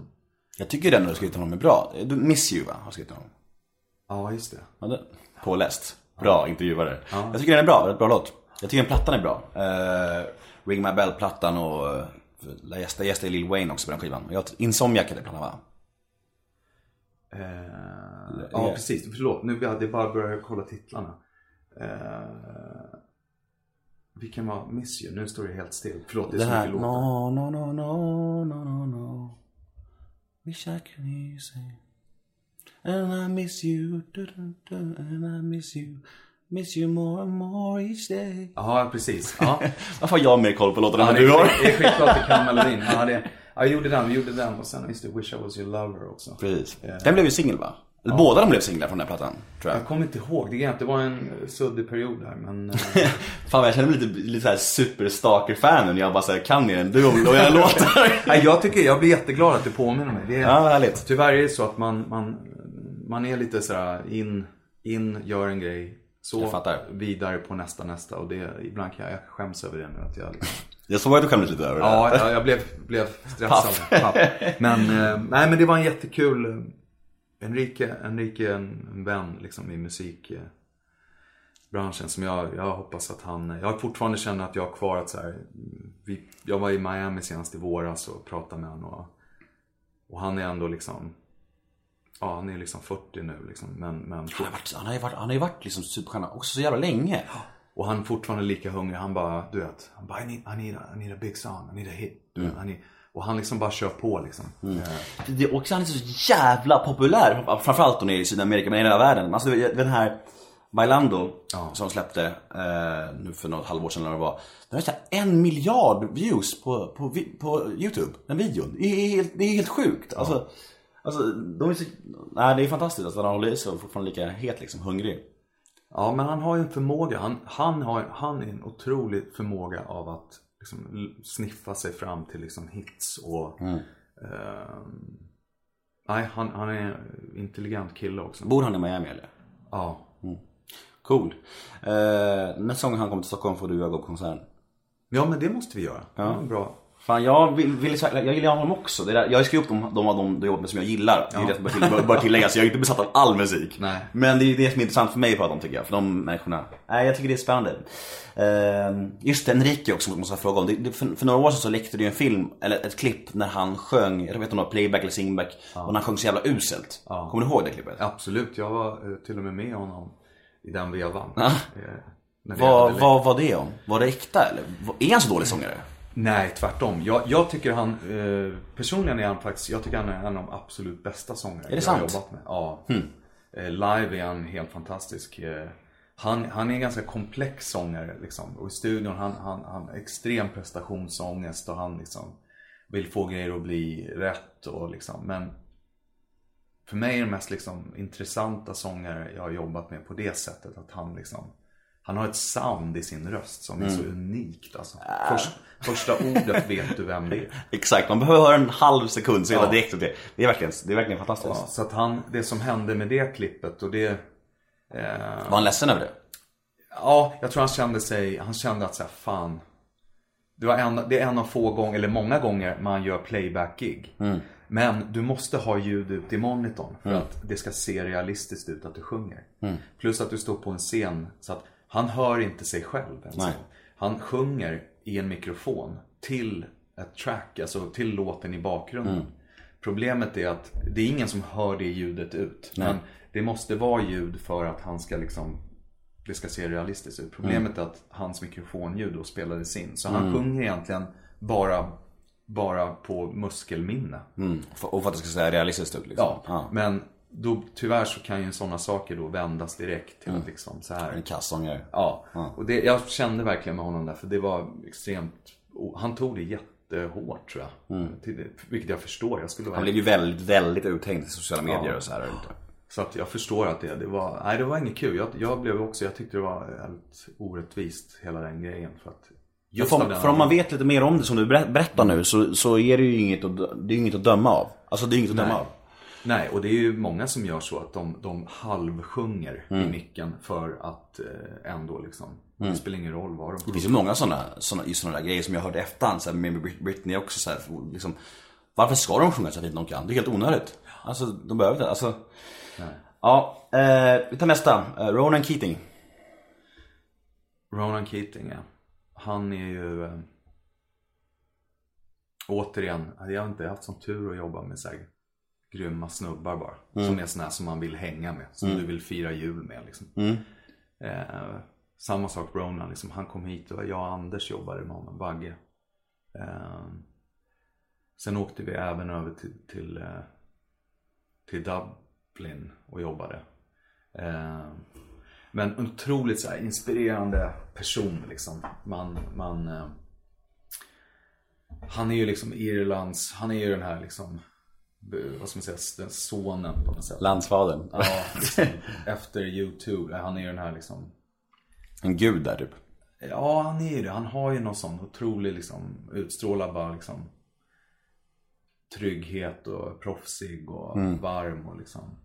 Jag tycker den du har skrivit om honom är bra. Du, Miss You va, har skrivit om honom. Ja just det. Ja, det- Påläst. Bra intervjuare. Jag tycker den är bra, ett bra låt. Jag tycker den plattan är bra. Uh, Ring My Bell-plattan och uh, där gästar gästar Lil Wayne också på den skivan. Jag, Insomniac heter plattan va? Eh, ja precis, förlåt. Nu jag hade bara börjat kolla titlarna. Eh, vilken var Miss You? Nu står det helt still. Förlåt, det är Det så här, mycket låtar. no, no, no, no, no, no, no. Wish I could you say. And I miss you, and I miss you. Miss you more and more each day. Ja, precis. Ja. Varför har jag mer koll på låtarna Ja, än du har? det är skitklart du kan melodin. Ja, det, ja, jag gjorde den, vi gjorde den och sen just det, Wish I Was Your Lover också. Precis. Den blev ju singel va? Eller båda de blev singlar från den här plattan, tror jag. Jag kommer inte ihåg, det, det var en eh, suddig period här men... eh, Fan jag känner mig lite, lite såhär superstalker-fan nu när jag bara såhär kan er en du och era låtar. Nej, jag tycker, jag blir jätteglad att du påminner mig. Det är, Ja, härligt. Tyvärr är det så att man, man, man är lite sådär in, in, gör en grej. Så vidare på nästa, nästa. Och det, ibland kan jag, jag skäms över det nu. Att jag, Jag såg att du skämdes lite över det. ja, jag, jag blev, blev stressad. Paff. Men, eh, nej, men det var en jättekul... Enrique, Enrique är en, en vän liksom, i musikbranschen som jag, jag hoppas att han... Jag fortfarande känner att jag har kvar att så här, vi, Jag var i Miami senast i våras och pratade med honom. Och, och han är ändå liksom... Ja, han är liksom 40 nu liksom. Men, men Han har, varit, han, har ju varit, han har varit liksom superstjärna också så jävla länge. Och han är fortfarande lika hungrig. Han bara, du vet. Han bara, I need, I need, a, I need a big song. I need a hit. Du vet, I need, och han liksom bara kör på liksom. Eh, Det är också, han är så jävla populär. Framförallt då i Sydamerika, men i hela världen. Alltså den här Bailando som de släppte eh, nu för något halvår sedan eller vad det var. Den har så en miljard views på, på, på YouTube, den videon. Det är helt, det är helt sjukt. Alltså, alltså de är så, nej, det är fantastiskt att han håller i sig och fortfarande lika het liksom, hungrig. Ja, men han har ju en förmåga. Han, han, har, han är en otrolig förmåga av att liksom, sniffa sig fram till liksom, hits och... ehm, nej, han, han är en intelligent kille också. Bor han i Miami eller? Ja. Cool. Eh, nästa gång han kommer till Stockholm får du och jag gå på konsert. ja, men det måste vi göra. Ja. bra. Fan jag vill, vill jag gillar honom också. Det där, jag skrivit upp de, de av de, de jobbat med som jag gillar. Det är det som bör, till, bör, bör tilläggas. Jag är inte besatt av all musik. Nej. Men det är det som är intressant för mig på dem tycker jag. För de människorna. Nej jag tycker det är spännande. Eh, just det, Enrique också måste jag fråga om. Det, det, för, för några år sedan så läckte det ju en film, eller ett klipp när han sjöng, jag vet inte om det var playback eller singback. Och när han sjöng så jävla uselt. Kommer du ihåg det klippet? Absolut, jag var eh, till och med med honom i den vevan. Ja. Eh, Vad, var det om? Var det äkta eller? Är han så dålig sångare? Nej, tvärtom. Jag, jag tycker han, eh, personligen är han faktiskt, jag tycker han är en av de absolut bästa sångare det jag sant? har jobbat med. Ja. Eh, live är han helt fantastisk. Eh, han, han är en ganska komplex sångare liksom. Och i studion han, han, han har extrem prestationsångest och han liksom vill få grejer att bli rätt och liksom. Men för mig är det mest liksom intressanta sångare jag har jobbat med på det sättet. Att han liksom han har ett sound i sin röst som är så unikt alltså. Först, första ordet vet du vem det är. Exakt, man behöver höra en halv sekund så är Ja. direkt åt det. Det är verkligen, det är verkligen fantastiskt. Ja, så att han, det som hände med det klippet och det eh, Var han ledsen över det? Ja, jag tror han kände sig, han kände att så här, fan. Det, var en, det är en av få gånger, eller många gånger, man gör playback-gig. Men du måste ha ljud ut i monitorn för att det ska se realistiskt ut att du sjunger. Plus att du står på en scen så att han hör inte sig själv ens. Nej. Han sjunger i en mikrofon till ett track, alltså till låten i bakgrunden. Problemet är att det är ingen som hör det ljudet ut. Men det måste vara ljud för att han ska liksom det ska se realistiskt ut. Problemet är att hans mikrofonljud då spelades in. Så han sjunger egentligen bara, bara på muskelminne. Mm. Och för att det ska se realistiskt ut liksom. Ja, men då, tyvärr så kan ju sådana saker då vändas direkt till att liksom så här. En kassångare. Ja, och det, jag kände verkligen med honom där för det var extremt, han tog det jättehårt tror jag. Det, vilket jag förstår. Jag skulle Han blev ju väldigt, väldigt uthängd i sociala medier Ja. och så här. Så att jag förstår att det, det var, nej det var inget kul. Jag, jag blev också, jag tyckte det var helt orättvist hela den grejen. För att just För, för om man vet lite mer om det som du ber- berättar nu så, så är det ju inget att, det är inget att döma av. Alltså det är inget att döma Nej. av. Nej, och det är ju många som gör så att de, de halvsjunger Mm. i micken för att eh, ändå liksom, det spelar ingen roll vad de Det finns ju många sådana, såna, såna där grejer som jag hörde efterhand, så här, med Brit- Britney också så här, liksom, Varför ska de sjunga så fint de kan? Det är helt onödigt. Alltså de behöver inte, alltså. Ja, eh, vi tar nästa. Eh, Ronan Keating. Ronan Keating, ja. Han är ju... Eh, återigen, jag har inte haft sån tur att jobba med så här grymma snubbar bara. Som är här som man vill hänga med. Som du vill fira jul med liksom. Eh, samma sak Ronan, liksom. han kom hit och jag och Anders jobbade med honom, Bagge. Eh, sen åkte vi även över till, till, eh, till Dublin och jobbade. Eh, men en otroligt så här, inspirerande person liksom. Man, man, eh, han är ju liksom Irlands, han är ju den här liksom, vad ska man säga, den sonen på något sätt. Landsfadern. Ja, liksom, efter YouTube, han är ju den här liksom En gud där typ. Ja, han är ju det. Han har ju någon sån otrolig liksom, utstrålar bara liksom trygghet och proffsig och varm och liksom.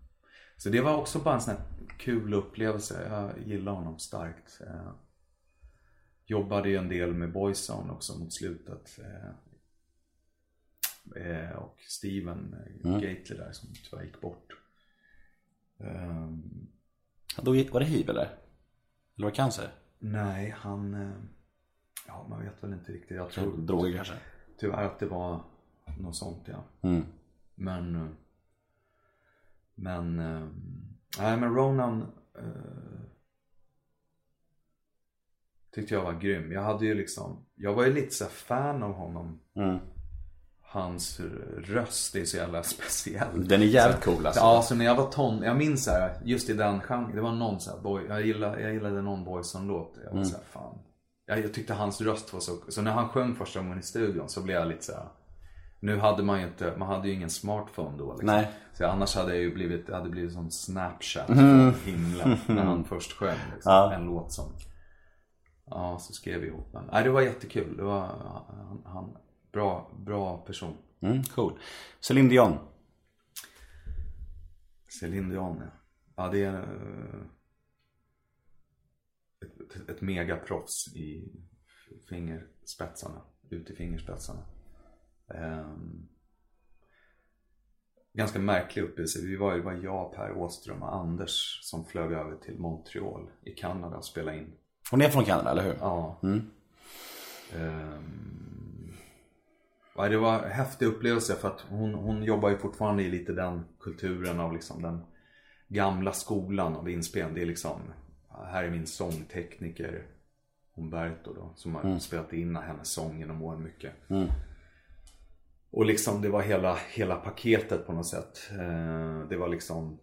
Så det var också bara en sån här kul upplevelse. Jag gillar honom starkt. Eh, jobbade ju en del med Boyzone också mot slutet. Eh, och Steven eh, Gately där som tyvärr gick bort. Ehm, Då var det hiv eller? Eller var det cancer? Nej, han... eh, Ja, man vet väl inte riktigt. Jag tror Droger kanske? tyvärr att det var något sånt, ja. Mm. Men... Men... eh, Nej, men Ronan... Tyckte jag var grym. Jag hade ju liksom... Jag var ju lite så fan av honom. Mm. Hans röst är så jävla speciell. Den är jävligt cool alltså. Ja, så när jag var ton, jag minns så här, just i den genren, det var någon så här, boy, jag, gillade, jag gillade någon Boyzone-låt. Jag var Mm. så här, fan. Jag, jag tyckte hans röst var så, så när han sjöng första gången i studion så blev jag lite så här. Nu hade man ju inte, man hade ju ingen smartphone då liksom. Nej. Så annars hade jag ju blivit, hade blivit som snapchat från himlen när han först sjöng liksom, Mm. Ja. en låt som Ja, så skrev vi ihop den. Nej, det var jättekul. Det var, han, han bra, bra person. Mm, cool. Celine Dion. Céline Dion, ja. Ja, det är eh, ett, ett, megaproffs i fingerspetsarna. Ut i fingerspetsarna. Ehm, ganska märklig upplevelse. Vi var, det var jag, Per Åström och Anders som flög över till Montreal i Kanada och spelade in. Hon är från Kanada, eller hur? Ja. Mm. Ehm, ja, det var en häftig upplevelse för att hon, hon jobbar ju fortfarande i lite den kulturen av liksom den gamla skolan av inspelning. Det är liksom, här är min sångtekniker Humberto då, som har spelat in hennes sång genom åren mycket. Och liksom det var hela, hela paketet på något sätt. Eh, det var liksom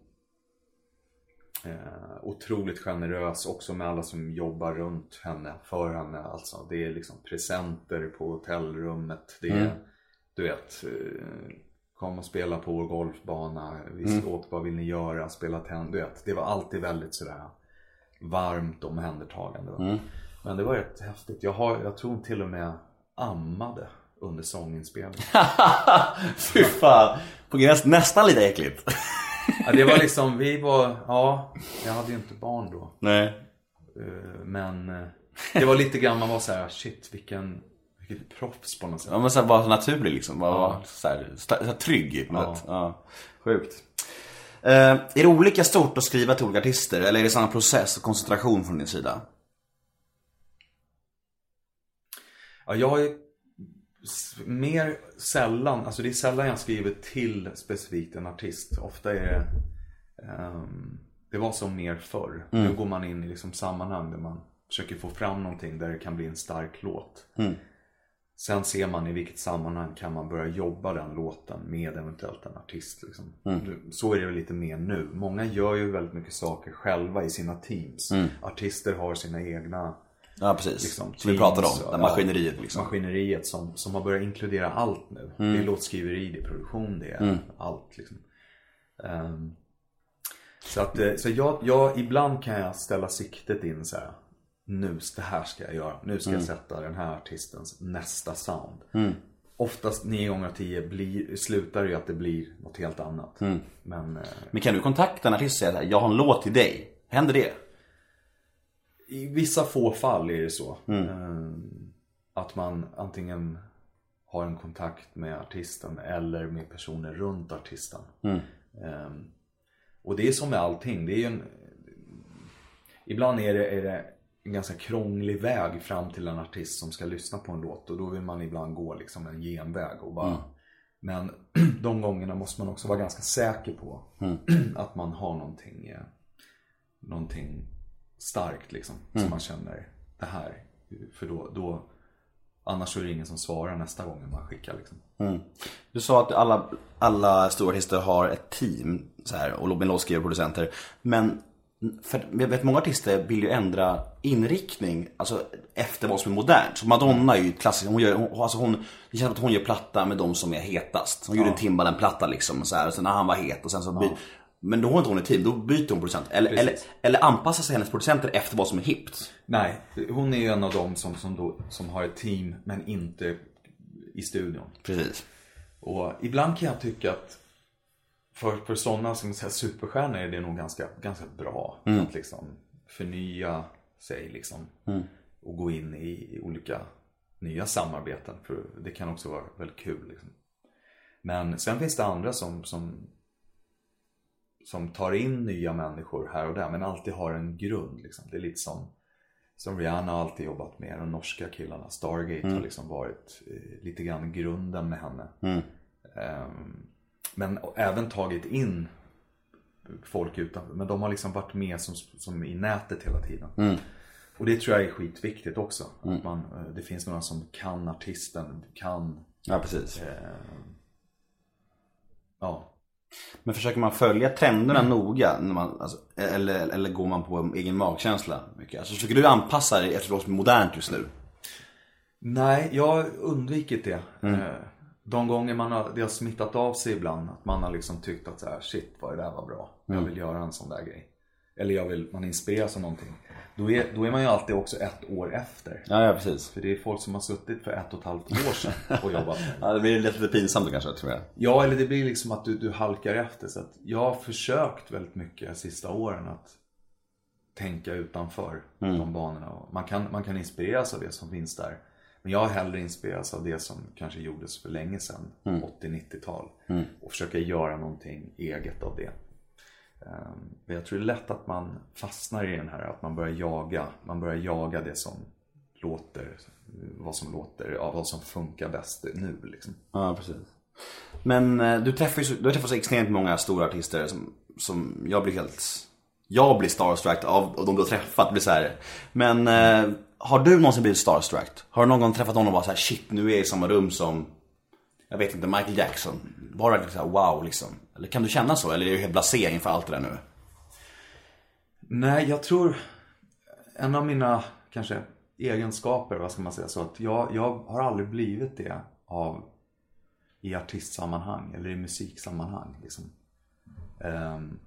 Eh, otroligt generös också med alla som jobbar runt henne, för henne. Alltså, det är liksom presenter på hotellrummet. Det är, du vet, eh, kom och spela på vår golfbana. Vi mm. åt, vad vill ni göra? Spela tennis. Du vet, det var alltid väldigt sådär varmt omhändertagande. Mm. Men det var rätt häftigt. Jag, har, jag tror till och med ammade under sånginspelningen. Fy fan. På gräns, nästan lite äckligt. Ja, det var liksom, vi var, ja, jag hade ju inte barn då. Nej. Eh, men eh, det var lite grann, man var så här, shit vilken, vilket proffs på något sätt. Ja men såhär bara naturlig liksom, bara ja. så här, så här, trygg på något ja. ja. Sjukt. Uh, är det olika stort att skriva till olika artister eller är det samma process och koncentration från din sida? Ja, jag har mer sällan, alltså det är sällan jag skriver till specifikt en artist. Ofta är det, um, det var som mer förr. Mm. Nu går man in i liksom sammanhang där man försöker få fram någonting där det kan bli en stark låt. Mm. Sen ser man i vilket sammanhang kan man börja jobba den låten med eventuellt en artist. Liksom. Mm. Så är det väl lite mer nu. Många gör ju väldigt mycket saker själva i sina teams. Mm. Artister har sina egna Ja precis, liksom, som vi pratade om, det maskineriet liksom. Maskineriet som, som har börjat inkludera allt nu. Mm. Det är låtskriveri, det är produktion, det är mm. allt liksom. Um, så att, eh, så jag, jag, ibland kan jag ställa siktet in så här. Nu, det här ska jag göra. Nu ska mm. jag sätta den här artistens nästa sound. Mm. Oftast nio gånger av tio blir, slutar det ju att det blir något helt annat. Mm. Men, eh, Men kan du kontakta en artist och säga jag har en låt till dig? Händer det? I vissa få fall är det så. Mm. Ehm, att man antingen har en kontakt med artisten eller med personer runt artisten. Mm. Ehm, och det är som med allting. Det är en, ibland är det, är det en ganska krånglig väg fram till en artist som ska lyssna på en låt och då vill man ibland gå liksom en genväg och bara mm. Men de gångerna måste man också vara ganska säker på mm. att man har någonting, eh, någonting starkt liksom. Mm. Så man känner det här. För då, då Annars är det ingen som svarar nästa gång man skickar liksom. Mm. Du sa att alla, alla stora artister har ett team så här, och med låtskrivare och producenter. Men för jag vet många artister vill ju ändra inriktning alltså efter vad som är modernt. Så Madonna är ju klassisk. Hon gör, hon, alltså hon, det känns att hon gör platta med de som är hetast. Hon ja. gjorde en Timbaland-platta liksom. Så här, och sen när han var het och sen så ja. Men då har inte hon ett team, då byter hon producent. Eller, eller, eller anpassar sig hennes producenter efter vad som är hippt. Nej, hon är ju en av dem som, som, då, som har ett team men inte i studion. Precis. Och ibland kan jag tycka att för, för sådana som säger superstjärnor är det nog ganska, ganska bra mm. att liksom förnya sig liksom. Mm. Och gå in i, i, olika nya samarbeten. För det kan också vara väldigt kul. Liksom. Men sen finns det andra som, som som tar in nya människor här och där men alltid har en grund. Liksom. Det är lite som, som Rihanna har alltid jobbat med, de norska killarna. Stargate mm. har liksom varit eh, lite grann grunden med henne. Mm. Um, men även tagit in folk utanför. Men de har liksom varit med som, som i nätet hela tiden. Mm. Och det tror jag är skitviktigt också. Att mm. man, eh, det finns några som kan artisten, kan... Ja, precis. Eh, ja, men försöker man följa trenderna mm. noga? Man, alltså, eller, eller går man på egen magkänsla? Mycket? Alltså, försöker du anpassa dig efter vad som är modernt just nu? Nej, jag har undvikit det. Mm. Eh, de gånger man har, det har smittat av sig ibland. Att man har liksom tyckt att så här, shit vad det där var bra. Jag mm. vill göra en sån där grej. Eller jag vill, man inspireras av någonting. Då är, då är man ju alltid också ett år efter. Ja, ja precis. För det är folk som har suttit för ett och ett halvt år sedan och jobbat med Ja, det blir lite pinsamt kanske tror jag. Ja, eller det blir liksom att du, du halkar efter. Så att jag har försökt väldigt mycket de sista åren att tänka utanför mm. de banorna. Man kan, man kan inspireras av det som finns där. Men jag har hellre inspirerats av det som kanske gjordes för länge sedan, mm. 80-90-tal. Mm. Och försöka göra någonting eget av det. Ehm, men jag tror det är lätt att man fastnar i den här, att man börjar jaga. Man börjar jaga det som låter, vad som låter, ja, vad som funkar bäst nu liksom. Ja, precis. Men eh, du träffar ju, du har träffat så extremt många stora artister som, som jag blir helt, jag blir starstruck av de du har träffat. Blir så här. Men eh, har du någonsin blivit starstruck? Har du någon gång träffat någon och bara så här, shit nu är jag i samma rum som, jag vet inte, Michael Jackson? Det liksom wow liksom? Eller kan du känna så? Eller är du helt blasé inför allt det där nu? Nej, jag tror en av mina kanske egenskaper, vad ska man säga, så att jag, jag har aldrig blivit det av i artistsammanhang eller i musiksammanhang. Liksom. Ehm,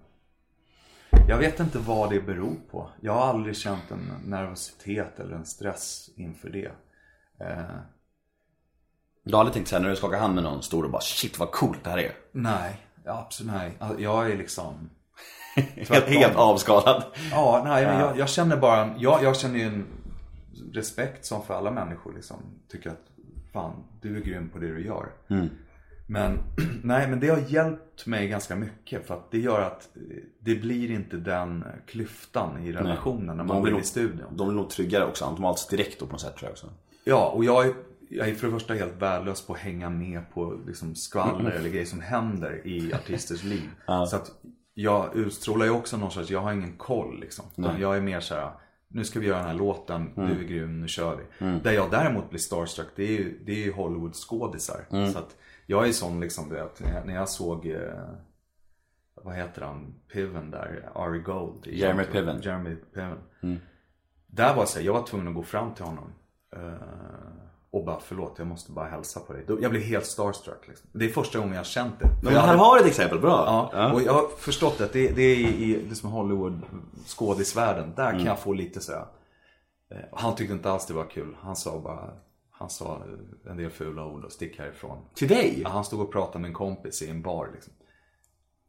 jag vet inte vad det beror på. Jag har aldrig känt en nervositet eller en stress inför det. Ehm, Du har aldrig tänkt såhär när du skakar hand med någon stor och bara shit vad coolt det här är. nej, absolut nej. Alltså, Jag är liksom Helt, helt avskalad. Ja, nej, men jag, jag känner bara, jag, jag känner ju en respekt som för alla människor liksom. Tycker att, fan, du är grym på det du gör. Men, nej, men det har hjälpt mig ganska mycket. För att det gör att det blir inte den klyftan i relationen när man blir, i studion. de blir nog tryggare också, automatiskt direkt då på något sätt tror jag också. Ja, och jag är, jag är för det första helt värdelös på att hänga med på liksom skvaller eller grejer som händer i artisters liv. Så att jag utstrålar ju också någon sorts, jag har ingen koll liksom. Utan jag är mer så här. Nu ska vi göra den här låten, du är grym, nu kör vi. Där jag däremot blir starstruck, det är ju, det är ju Hollywood-skådisar. Så att jag är sån liksom, du vet, när jag såg eh, vad heter han, Piven där, Ari Gold. i Jeremy Jump- Piven. Jeremy Piven. Där var det så här, jag var tvungen att gå fram till honom. eh, och bara, förlåt, jag måste bara hälsa på dig. Jag blev helt starstruck. Liksom. Det är första gången jag har känt det. Men här hade- har du ett exempel, bra. Ja, och jag har förstått att det, det är i, det som Hollywood skådisvärlden. Där Mm. kan jag få lite så här. eh, Han tyckte inte alls det var kul. Han sa bara, han sa eh, en del fula ord och stick härifrån. Till dig? Ja, Han stod och pratade med en kompis i en bar liksom.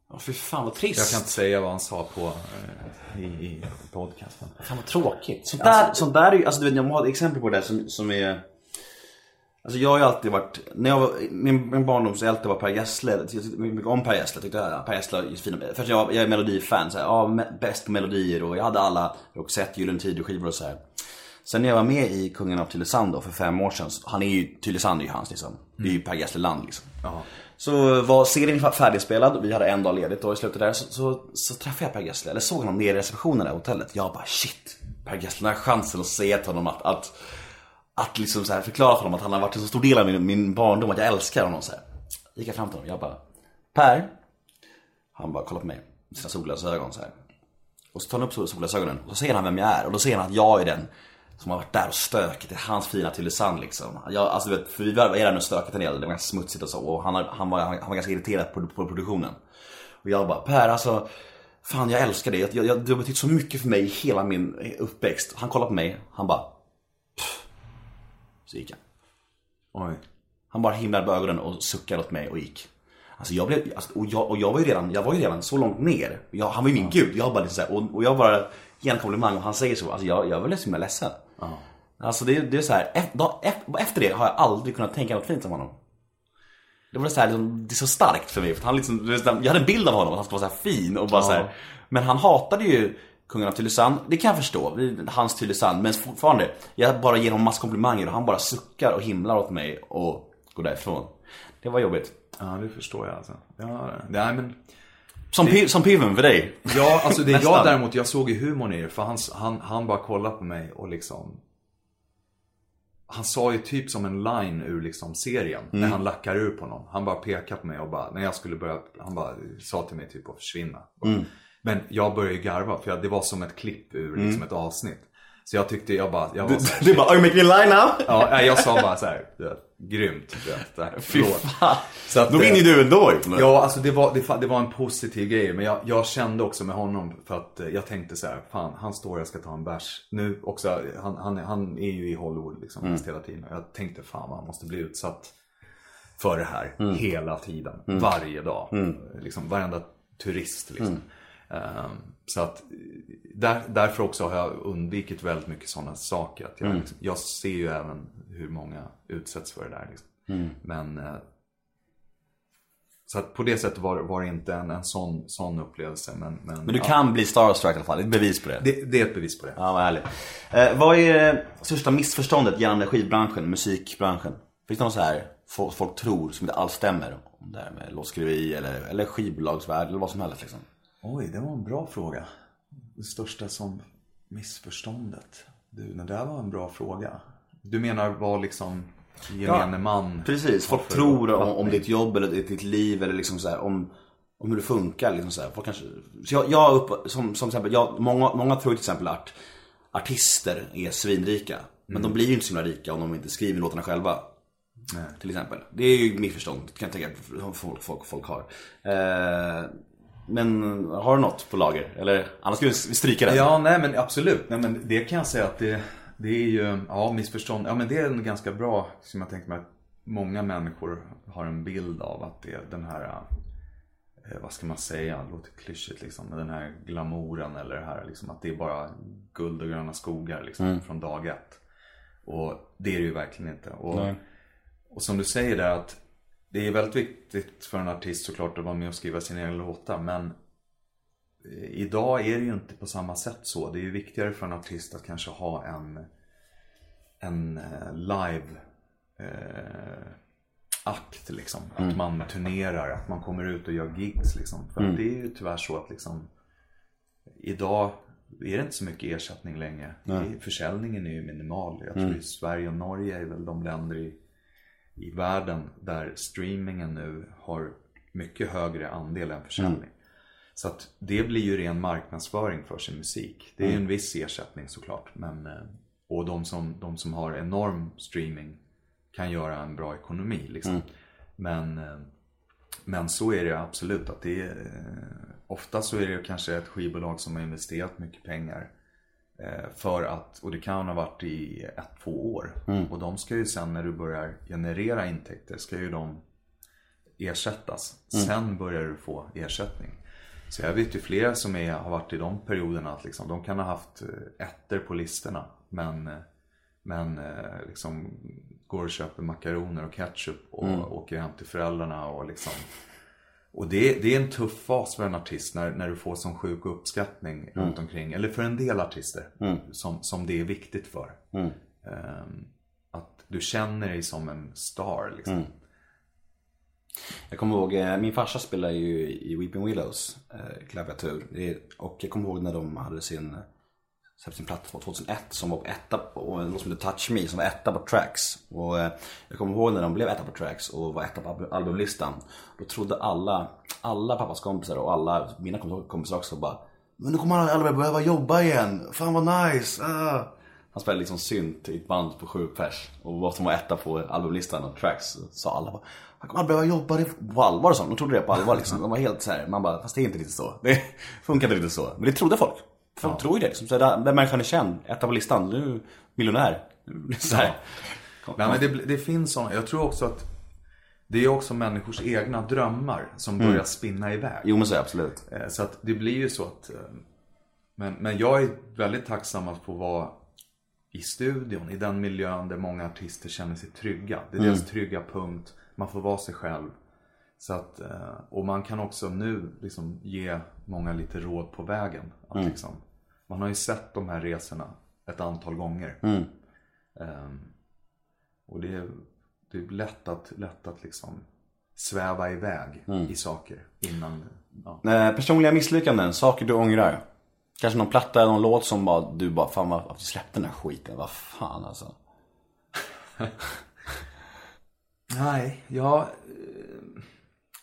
Ja, fy fan vad trist. Jag kan inte säga vad han sa på eh, i, i podcasten. Fan vad tråkigt. Sånt där, sånt där är ju, alltså du vet jag har ett exempel på det som, som är Alltså jag har ju alltid varit, när jag var, min, min barndomshjälte var Per Gessle, jag tyckte mycket om Per Gessle, jag tyckte att Per Gessle var fina, först jag, jag är melodifan, så här, ja, bäst på melodier och jag hade alla. Roxette, Gyllene Tider skivor och så här. Sen när jag var med i Kungen av Tylösand då för fem år sedan, så- han är ju, Tylösand är ju hans liksom, det är ju Per Gessle-land liksom. Så var serien färdigspelad. Vi hade en dag ledigt och i slutet där. Så, så, så träffade jag Per Gessle, eller såg honom nere i receptionen där hotellet. Jag bara shit, Per Gessle, den här chansen att säga till honom att, att, att liksom så här förklara för honom att han har varit en så stor del av min, min barndom, att jag älskar honom så här. Gick jag fram till honom, jag bara Per? Han bara kollar på mig med sina solglasögon så här. Och så tar han upp solglasögonen och så ser han vem jag är och då ser han att jag är den som har varit där och stökigt i hans fina Tylösand liksom. Jag, alltså, du vet, för vi var där och stökigt en del, det var ganska smutsigt och så och han, han, var, han var ganska irriterad på, på produktionen. Och jag bara, Per alltså, fan jag älskar dig. Jag, jag, du har betytt så mycket för mig i hela min uppväxt. Han kollar på mig, han bara, så gick han. Oj. Han bara himlade med ögonen och suckade åt mig och gick. Alltså jag blev, alltså, och, jag, och jag var ju redan, jag var ju redan så långt ner. Jag, han var ju min gud. Jag bara liksom så här, och, och jag bara ger en komplimang och han säger så. Alltså jag, jag var liksom ledsen. Alltså det, det är så här, efter, det har jag aldrig kunnat tänka något fint om honom. Det var så här, liksom, det är så starkt för mig. För han liksom, jag hade en bild av honom, att han skulle vara så här fin och bara så här. Men han hatade ju kungen av Tylösand. Det kan jag förstå, hans Tylösand. Men fortfarande, jag bara ger honom massa komplimanger och han bara suckar och himlar åt mig och går därifrån. Det var jobbigt. Ja, det förstår jag alltså. Ja, nej men. Som, pi- som piven för dig. Ja, alltså det jag däremot, jag såg ju humorn i det. För han, han, han bara kollade på mig och liksom Han sa ju typ som en line ur liksom serien. När han lackar ur på någon. Han bara pekade på mig och bara, när jag skulle börja, han bara sa till mig typ att försvinna. Men jag började ju garva för jag, det var som ett klipp ur liksom ett avsnitt. Så jag tyckte, jag bara, jag var här, Du bara, are you making a line now? ja, jag sa bara så här, du vet, grymt. Du vet, Fy fan. Så att, Då vinner ju du ändå ju. Ja, alltså det var, det, det var en positiv grej. Men jag, jag kände också med honom för att eh, jag tänkte så här, fan han står jag ska ta en bärs. Nu också, han, han, han är ju i Hollywood liksom Mm. hela tiden. Jag tänkte fan man måste bli utsatt för det här Mm. hela tiden. Varje dag. Liksom varenda turist liksom. Mm. Ehm, så att där, därför också har jag undvikit väldigt mycket sådana saker. Att Mm. jag, liksom, jag ser ju även hur många utsätts för det där. Liksom. Mm. Men eh, så att på det sättet var, var det inte en, en sån, sån upplevelse. Men, men, Men du ja, kan bli starstruck i alla fall, det är ett bevis på det. det, det är ett bevis på det. Ja, vad härligt. Eh, vad är det största missförståndet gällande skivbranschen, musikbranschen? Finns det något så här folk, folk tror som inte alls stämmer? Om det här med låtskriveri eller, eller skivbolagsvärld eller vad som helst liksom. Oj, det var en bra fråga. Det största som missförståndet. Du, det där var en bra fråga. Du menar vad liksom gemene man Precis, folk tror om, om ditt jobb eller ditt, liv eller liksom så här, om om hur det funkar. Liksom så här. Folk kanske, så jag, jag upp, som, som exempel, jag, många, många tror till exempel att artister är svinrika. Men de blir ju inte så himla rika om de inte skriver låtarna själva. Till exempel. Det är ju missförstånd kan jag tänka folk, folk, folk har. Eh, men har du något på lager? Eller annars ska vi stryka det. Ja, nej men absolut. Nej, men det kan jag säga att det, det är ju, ja missförstånd. Ja men det är en ganska bra, som jag tänker mig att många människor har en bild av att det är den här, eh, vad ska man säga, det låter klyschigt liksom. Men den här glamouren eller det här liksom att det är bara guld och gröna skogar liksom från dag ett. Och det är det ju verkligen inte. Och, Nej. och som du säger där att det är väldigt viktigt för en artist såklart att vara med och skriva sina egna låtar. Men eh, idag är det ju inte på samma sätt så. Det är ju viktigare för en artist att kanske ha en, en eh, live eh, akt liksom. Att man turnerar, att man kommer ut och gör gigs liksom. För att det är ju tyvärr så att liksom Idag är det inte så mycket ersättning längre. Är, försäljningen är ju minimal. Jag tror i Sverige och Norge är väl de länder i, i världen där streamingen nu har mycket högre andel än försäljning. Så att det blir ju ren marknadsföring för sin musik. Det är ju en viss ersättning såklart. Men, eh, och de som, de som har enorm streaming kan göra en bra ekonomi. Liksom. Men, eh, men så är det absolut. att det är, eh, Ofta så är det kanske ett skivbolag som har investerat mycket pengar. Eh, För att, och det kan ha varit i ett, två år. Och de ska ju sen när du börjar generera intäkter ska ju de ersättas. Sen börjar du få ersättning. Så jag vet ju flera som är, har varit i de perioderna att liksom, de kan ha haft eh, ettor på listorna. Men, eh, men liksom går och köper makaroner och ketchup och åker hem till föräldrarna och liksom och det, det är en tuff fas för en artist när, när du får sån sjuk uppskattning runt omkring. Eller för en del artister som, som det är viktigt för. Ehm, att du känner dig som en star liksom. Jag kommer ihåg, eh, min farsa spelar ju i Weeping Willows eh, klaviatur. Det Och jag kommer ihåg när de hade sin, släppte sin platta 2001 som var på etta på, och som hette Touch Me som var etta på Tracks. Och eh, jag kommer ihåg när de blev etta på Tracks och var etta på albumlistan. Då trodde alla, alla pappas kompisar och alla mina kompisar också bara Men nu kommer han aldrig behöva jobba igen, fan vad nice! Ah. Han spelade liksom synt i ett band på sju pers och var som var etta på albumlistan och tracks. Sa alla bara Han kommer aldrig behöva jobba det på allvar och sånt. De trodde det på allvar liksom. De var helt så här. man bara, fast det är inte riktigt så. Det funkar inte riktigt så. Men det trodde folk. Folk tror ju det liksom. Så där, människan är känd, etta på listan, är miljonär. Så här. Nej, men det, det finns sådana. Jag tror också att det är också människors egna drömmar som börjar spinna iväg. Jo men så absolut. Eh, Så att det blir ju så att... eh, Men, men jag är väldigt tacksam att få vara i studion, i den miljön där många artister känner sig trygga. Det är deras trygga punkt, man får vara sig själv. Så att, eh, och man kan också nu liksom ge många lite råd på vägen. Att liksom, man har ju sett de här resorna ett antal gånger. Ehm, och det är, det är lätt att, lätt att liksom sväva iväg i saker innan... Ja. Eh, personliga misslyckanden, saker du ångrar. Kanske någon platta eller någon låt som bara, du bara, fan varför släppte den här skiten? Vad fan alltså. Nej, jag, eh,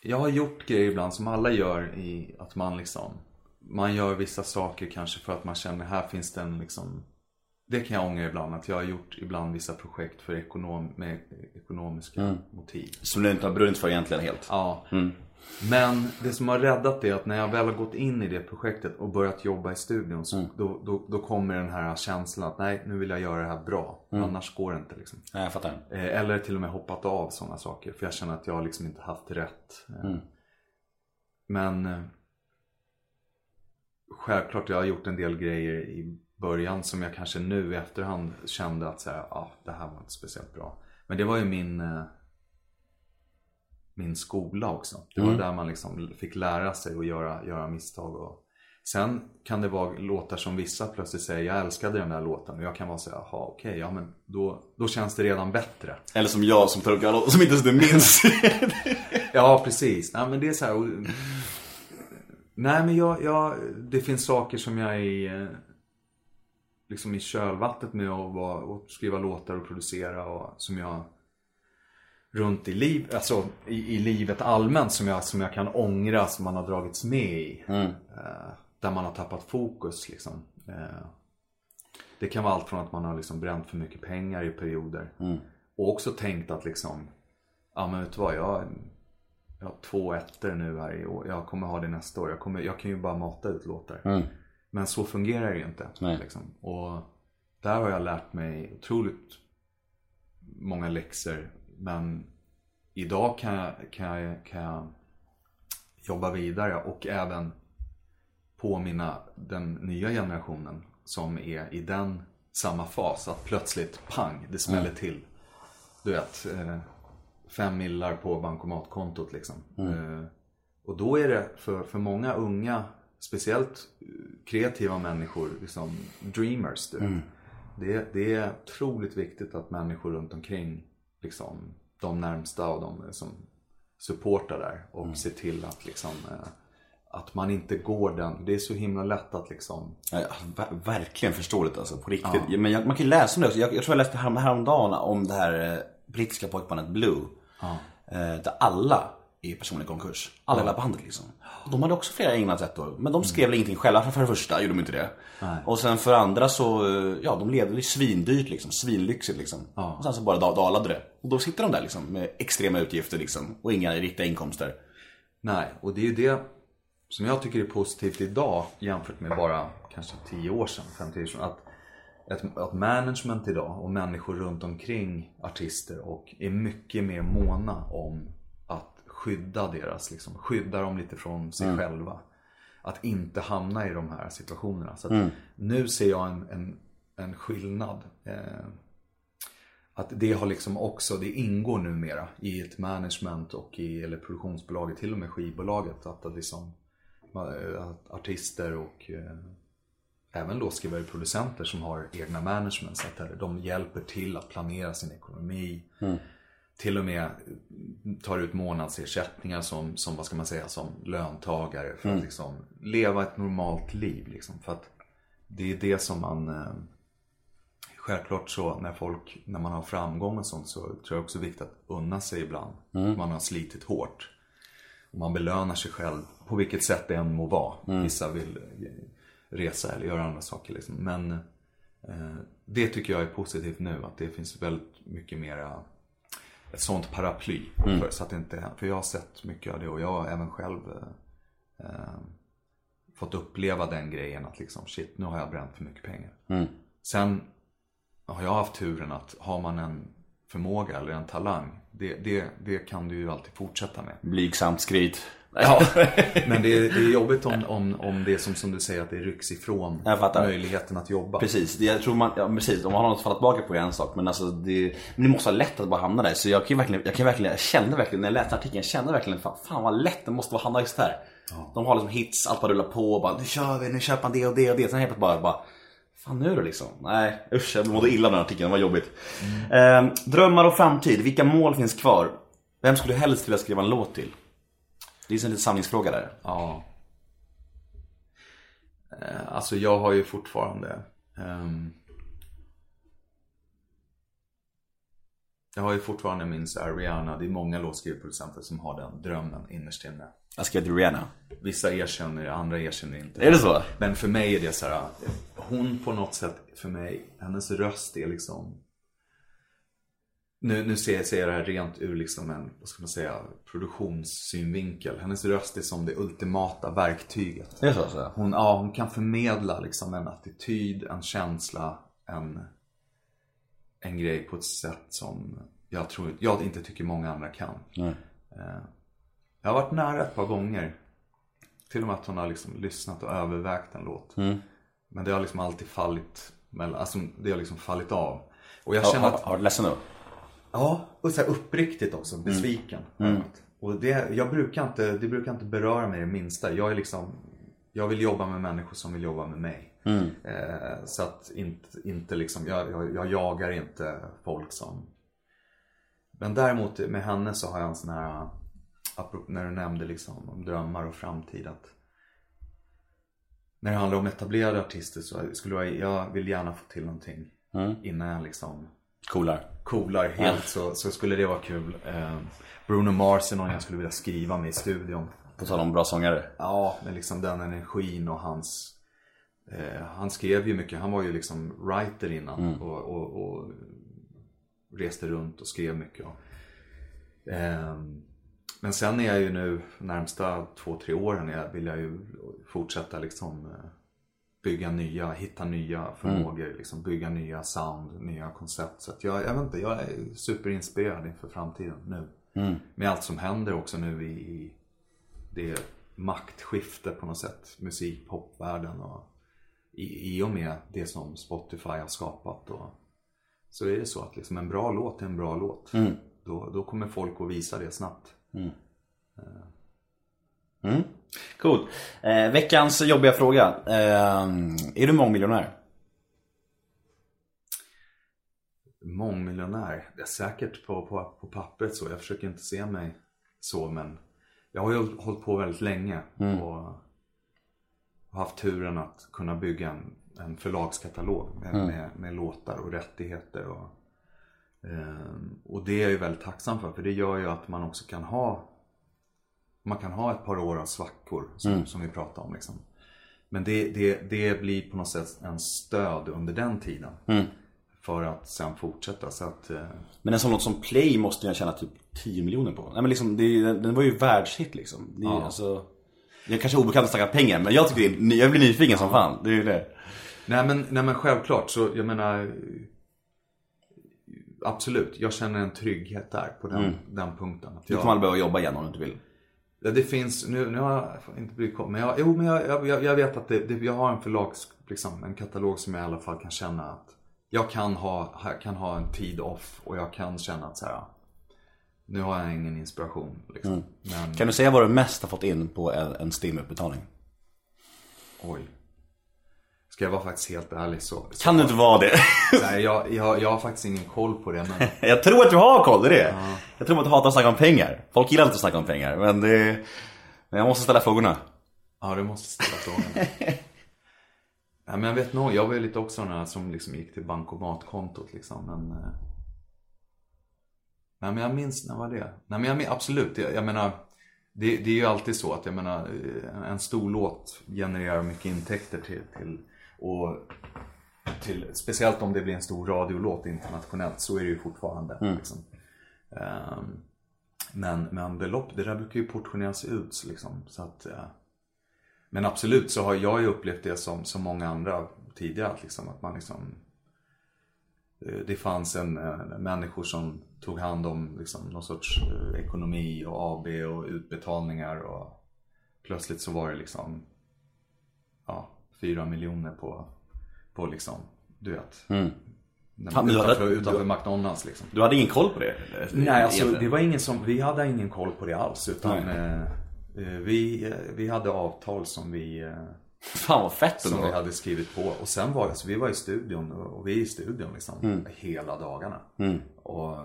jag har gjort grejer ibland som alla gör i att man liksom Man gör vissa saker kanske för att man känner här finns det en liksom Det kan jag ångra ibland att jag har gjort ibland vissa projekt för ekonom, med ekonomiska motiv. Som du inte har brunnit för egentligen helt. Ja. Men det som har räddat det är att när jag väl har gått in i det projektet och börjat jobba i studion så då, då, då kommer den här känslan att nej, nu vill jag göra det här bra. Annars går det inte liksom. Nej, jag fattar. Eh, Eller till och med hoppat av sådana saker. För jag känner att jag har liksom inte haft rätt. Eh, Men eh, självklart, jag har gjort en del grejer i början som jag kanske nu i efterhand kände att så här, ah, det här var inte speciellt bra. Men det var ju min, min skola också. Det var där man liksom fick lära sig att göra, göra misstag. Och... Sen kan det vara låtar som vissa plötsligt säger, jag älskade den där låten. Och jag kan vara så jaha okej, ja men då, då känns det redan bättre. Eller som jag som tar upp alla som inte ens du minns. Ja, precis. Nej, men det är så här. och- Nej, men jag, jag, det finns saker som jag är eh, liksom i kölvattnet med att vara, och skriva låtar och producera och som jag runt i, liv, alltså, i, i livet allmänt som jag, som jag kan ångra som man har dragits med i. Eh, där man har tappat fokus liksom. Eh, det kan vara allt från att man har liksom bränt för mycket pengar i perioder. Och också tänkt att liksom, ja men vet du vad, jag, jag har två ettor nu här i år. Jag kommer ha det nästa år. Jag, kommer, jag kan ju bara mata ut låtar. Men så fungerar det ju inte. Liksom. Och där har jag lärt mig otroligt många läxor. Men idag kan jag, kan jag, kan jag jobba vidare och även påminna den nya generationen som är i den samma fas. Att plötsligt, pang, det smäller till. Du vet, eh, fem millar på bankomatkontot liksom. Eh, och då är det för, för många unga, speciellt eh, kreativa människor, liksom dreamers. Du. Det, det är otroligt viktigt att människor runt omkring, liksom, de närmsta och de som supportar där och ser till att liksom eh, att man inte går den, det är så himla lätt att liksom Ja, ja, ver- verkligen förståeligt alltså, på riktigt. Ja. Men jag, man kan ju läsa om det också. Jag, jag tror jag läste härom, häromdagen om det här eh, brittiska pojkbandet Blue. Eh, där alla i personlig konkurs. Alla hela bandet liksom. De hade också flera egna ettor. Men de skrev väl ingenting själva för, det första, gjorde de inte det. Och sen för andra så, ja de levde ju svindyrt liksom. Svinlyxigt liksom. Och sen så bara da- dalade det. Och då sitter de där liksom med extrema utgifter liksom. Och inga riktiga inkomster. Nej, och det är ju det som jag tycker är positivt idag jämfört med bara kanske 10 år sedan, 50 år sedan. Att, att, att management idag och människor runt omkring artister och är mycket mer måna om skydda deras, liksom, skydda dem lite från sig själva. Att inte hamna i de här situationerna. Så att nu ser jag en, en, en skillnad. Eh, att det har liksom också, det ingår numera i ett management och i, eller produktionsbolaget, till och med skivbolaget. Att, att liksom, att artister och eh, även låtskrivare och producenter som har egna management. Så att de hjälper till att planera sin ekonomi. Till och med tar ut månadsersättningar som, som vad ska man säga, som löntagare. För att liksom leva ett normalt liv. Liksom. För att det är det som man eh, Självklart så när folk, när man har framgång och sånt så tror jag också det är viktigt att unna sig ibland. Man har slitit hårt. Och man belönar sig själv på vilket sätt det än må vara. Vissa vill eh, resa eller göra andra saker liksom. Men eh, det tycker jag är positivt nu. Att det finns väldigt mycket mera ett sånt paraply. För, så att inte, för jag har sett mycket av det och jag har även själv eh, eh, fått uppleva den grejen att liksom shit nu har jag bränt för mycket pengar. Sen har jag haft turen att har man en förmåga eller en talang. Det, det, det kan du ju alltid fortsätta med. Blygsamt skryt. Ja, men det är, det är jobbigt om, om, om det är som, som du säger att det rycks ifrån möjligheten att jobba. Precis, jag tror man, ja, precis, om man har något att falla tillbaka på är en sak men alltså det, men det måste vara lätt att bara hamna där. Så jag kan verkligen, jag kan verkligen, jag kände verkligen när jag läste artikeln, jag kände verkligen fan, fan vad lätt det måste vara att hamna just här. De har liksom hits, allt bara rullar på och bara nu kör vi, nu köper man det och det och det. Sen helt bara, bara Fan nu då liksom? Nej usch, jag mådde illa den artikeln, det var jobbigt. Eh, drömmar och framtid, vilka mål finns kvar? Vem skulle du helst vilja skriva en låt till? Det är en liten samlingsfråga där. Ja. Eh, Alltså jag har ju fortfarande ehm, Jag har ju fortfarande min Rihanna, det är många låtskrivarproducenter som har den drömmen innerst inne. Jag skrev till Rihanna. Vissa erkänner det, andra erkänner inte. Är det så? Men för mig är det så här, hon på något sätt, för mig, hennes röst är liksom nu, nu ser jag, ser jag det här rent ur liksom en, vad ska man säga, produktionssynvinkel. Hennes röst är som det ultimata verktyget. Är det så? så? Hon, ja, hon kan förmedla liksom en attityd, en känsla, en, en grej på ett sätt som jag tror, jag inte tycker många andra kan. Nej. Eh, Jag har varit nära ett par gånger. Till och med att hon har liksom lyssnat och övervägt en låt. Men det har liksom alltid fallit, alltså det har liksom fallit av. Och jag Har, känner har, att, har du ledsen då? Ja, och så här uppriktigt också, besviken. Och det, jag brukar inte, det brukar inte beröra mig det minsta. Jag är liksom, jag vill jobba med människor som vill jobba med mig. Eh, så att inte, inte liksom, jag, jag, jag jagar inte folk som Men däremot med henne så har jag en sån här när du nämnde liksom om drömmar och framtid att När det handlar om etablerade artister så skulle jag, jag vill gärna få till någonting innan jag liksom Coolar. coolar helt så, så skulle det vara kul. Eh, Bruno Mars är någon jag skulle vilja skriva med i studion. På tal om bra sångare. Ja, med liksom den energin och hans... Eh, han skrev ju mycket, han var ju liksom writer innan och, och, och reste runt och skrev mycket. Och, ehm, men sen är jag ju nu, närmsta två, tre åren jag, vill jag ju fortsätta liksom eh, bygga nya, hitta nya förmågor, liksom bygga nya sound, nya koncept. Så jag, jag vet inte, jag är superinspirerad inför framtiden nu. Med allt som händer också nu i, i det maktskifte på något sätt, musik, popvärlden och i, i och med det som Spotify har skapat. Och, så är det så att liksom en bra låt är en bra låt. Då, då kommer folk att visa det snabbt. Mm. Coolt. Eh, veckans jobbiga fråga. Eh, är du mångmiljonär? Mångmiljonär, det är säkert på, på, på pappret så. Jag försöker inte se mig så men jag har ju hållit på väldigt länge och haft turen att kunna bygga en, en förlagskatalog med, med, med låtar och rättigheter. Och, ehm, och det är jag ju väldigt tacksam för för det gör ju att man också kan ha man kan ha ett par år av svackor som, som vi pratade om. Liksom. Men det, det, det blir på något sätt en stöd under den tiden. För att sen fortsätta. Så att, eh, Men en sån låt som Play måste jag tjäna typ 10 miljoner på. Nej men liksom, det, är- den var ju världshit liksom. Det är, Ja. alltså, jag är kanske obekant att snacka pengar men jag tycker det är, jag blir nyfiken som fan. Det är ju det. Nej men, nej men självklart så jag menar Absolut, jag känner en trygghet där på den, den punkten. Att Du kommer aldrig behöva jobba igen om du inte vill. Ja, det finns, nu, nu har jag inte blivit kom- men jag, jo men jag, jag, jag- vet att det, det, jag har en förlags, liksom, en katalog som jag i alla fall kan känna att jag kan ha, jag kan ha en tid off och jag kan känna att så här, nu har jag ingen inspiration. Liksom. Men, Kan du säga vad du mest har fått in på en, en Steam-utbetalning? oj. Ska jag vara faktiskt helt ärlig så. så Kan du inte vara det? Nej, jag, jag, jag har faktiskt ingen koll på det men jag tror att du har koll, det är det. Jag tror att du hatar att snacka om pengar. Folk gillar inte att snacka om pengar men det... Men jag måste ställa frågorna. Ja, du måste ställa frågan. ja, men jag vet nog, jag var ju lite också den här som liksom gick till bankomatkontot liksom. Men, eh... Nej men jag minns, när var det? Nej men jag min- absolut, jag, jag menar. Det, det är ju alltid så att jag menar, eh, en stor låt genererar mycket intäkter till, till och till, speciellt om det blir en stor radiolåt internationellt så är det ju fortfarande. Liksom. Ehm, men, men belopp, det där brukar ju portioneras ut liksom. Så att, eh, men absolut så har jag ju upplevt det som, som många andra tidigare. Liksom, att man liksom eh, det fanns en, en människor som tog hand om liksom, någon sorts eh, ekonomi och AB och utbetalningar och plötsligt så var det liksom ja, fyra miljoner på, på liksom, du vet. Men Fan, du hade- utanför, utanför McDonalds liksom. Du hade ingen koll på det? Nej, alltså det var ingen som, vi hade ingen koll på det alls. Utan eh, eh, vi, eh, vi hade avtal som vi, eh, Fan vad fett som vi hade skrivit på. Och sen var det, så vi var i studion och vi är i studion liksom hela dagarna. Och,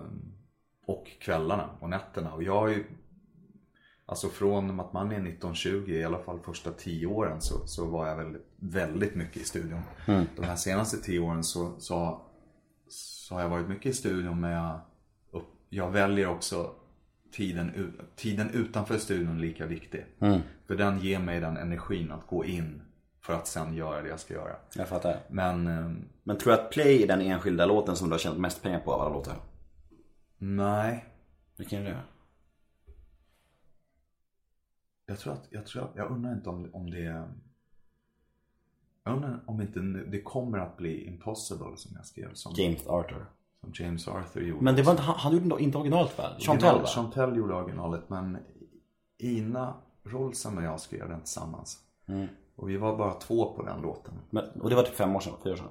och kvällarna och nätterna. Och jag har ju, alltså från att man är 1920, i alla fall första tio åren så, så var jag väldigt, väldigt mycket i studion. De här senaste tio åren så, så, så har jag varit mycket i studion men jag, jag väljer också tiden, tiden utanför studion lika viktig. För den ger mig den energin att gå in för att sen göra det jag ska göra. Jag fattar. Men ehm, Men tror du att Play är den enskilda låten som du har tjänat mest pengar på av alla låtar? nej, Vilken är det? Jag tror att, jag tror att, jag undrar inte om, om det jag undrar om inte det kommer att bli Impossible som jag skrev som, James Arthur. som James Arthur gjorde. Men det var inte, han, han gjorde inte originalet väl? Chantal va? Chantel gjorde originalet men Ina Rolsen och jag skrev den tillsammans. Mm. Och vi var bara två på den låten. Men, och det var typ fem år sedan, fyra år sedan?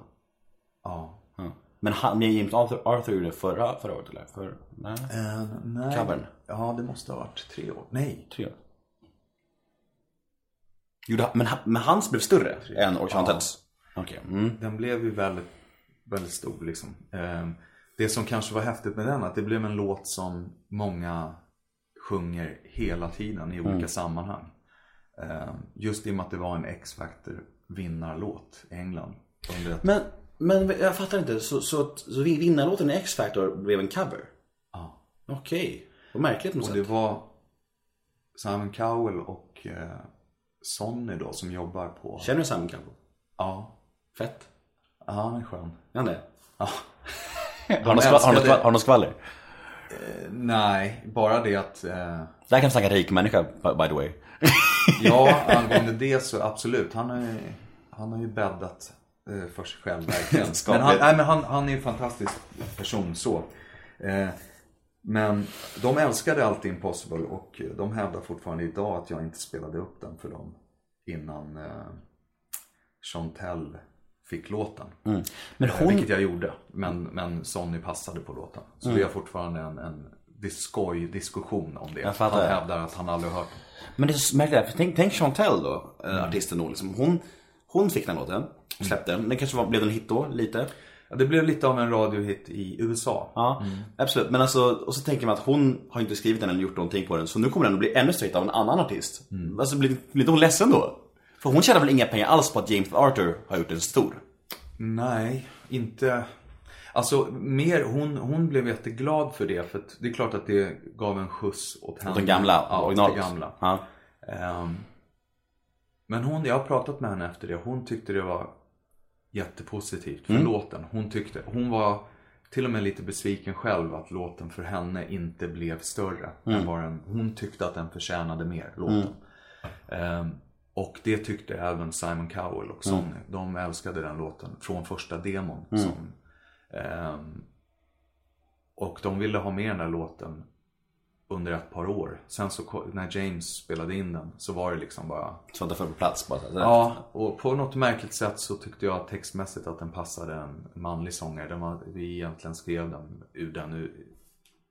Ja. Ja. Men han, men James Arthur, Arthur gjorde förra, förra året eller? För, nej, Eh, nej. Covern. Ja, det måste ha varit tre år. Nej. tre år. Gjorde, men, men hans blev större än Chantels? Okej. Mm. Den blev ju väldigt, väldigt stor liksom. Eh, Det som kanske var häftigt med den, att det blev en låt som många sjunger hela tiden i olika sammanhang. Eh, Just i och med att det var en X-Factor vinnarlåt i England. Men Men jag fattar inte, så, så, så vinnarlåten i X-Factor blev en cover? Ja. Okej, vad märkligt på något Och det sätt. var Simon Cowell och eh, Sonny då som jobbar på... Känner du Simon Cowell? Ja. Fett. Ja, han är skön. Är han det? Ja. Har du något skvaller? Har skvaller- har skvaller? Nej, bara det att... Eh, Där kan vi snacka rik människa, by the way. ja, angående det så absolut. Han har ju, han har ju bäddat eh, för sig själv verkligen. men han, nej, men han, han är en fantastisk person så. Eh, men de älskade alltid Impossible och de hävdar fortfarande idag att jag inte spelade upp den för dem innan eh, Chantel fick låten. Men Eh, hon, Vilket jag gjorde. Men, men Sonny passade på låten. Så Mm. vi har fortfarande en, en dis- skoj-diskussion om det. Han hävdar att han aldrig hört men det är så märkligt, för tänk, tänk Chantel då, mm. artisten då liksom. Hon, hon fick den låten, släppte den. Den kanske var, blev en hit då, lite. Ja, det blev lite av en radiohit i USA. Ja, absolut. Men alltså, och så tänker man att hon har inte skrivit den eller gjort någonting på den. Så nu kommer den att bli ännu större av en annan artist. Alltså blir, blir inte hon ledsen då? För hon tjänar väl inga pengar alls på att James Arthur har gjort den stor? Nej, inte... Alltså, mer, hon, hon blev jätteglad för det. För det är klart att det gav en skjuts åt henne. Den gamla, ja, åt originalet. det gamla. Ja. Ehm, men hon, jag har pratat med henne efter det. Hon tyckte det var jättepositivt för låten. Hon tyckte, hon var till och med lite besviken själv att låten för henne inte blev större. Än vad den, hon tyckte att den förtjänade mer, låten. Ehm, och det tyckte även Simon Cowell och Sonny. De älskade den låten från första demon. Som, ehm, och de ville ha med den där låten under ett par år. Sen så när James spelade in den så var det liksom bara Så att det föll på plats bara. Så. Ja, och på något märkligt sätt så tyckte jag textmässigt att den passade en manlig sångare. Den var, vi egentligen skrev den ur den, ur,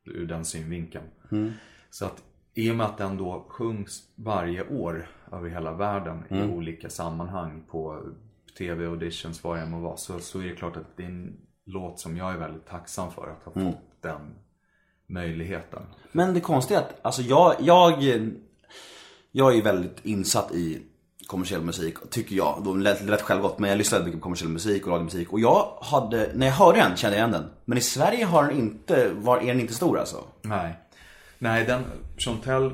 ur den synvinkeln. Så att i och med att den då sjungs varje år över hela världen i olika sammanhang på tv auditions, vad än må vara. Så, så är det klart att det är en låt som jag är väldigt tacksam för att ha fått den möjligheten. Men det konstiga är att, alltså jag, jag, jag är väldigt insatt i kommersiell musik, tycker jag. Lät det rätt självgott, men jag lyssnar väldigt mycket på kommersiell musik och radiomusik. Och jag hade, när jag hörde den kände jag igen den. Men i Sverige har den inte, var, är den inte stor alltså. Nej. Nej, den, Chantel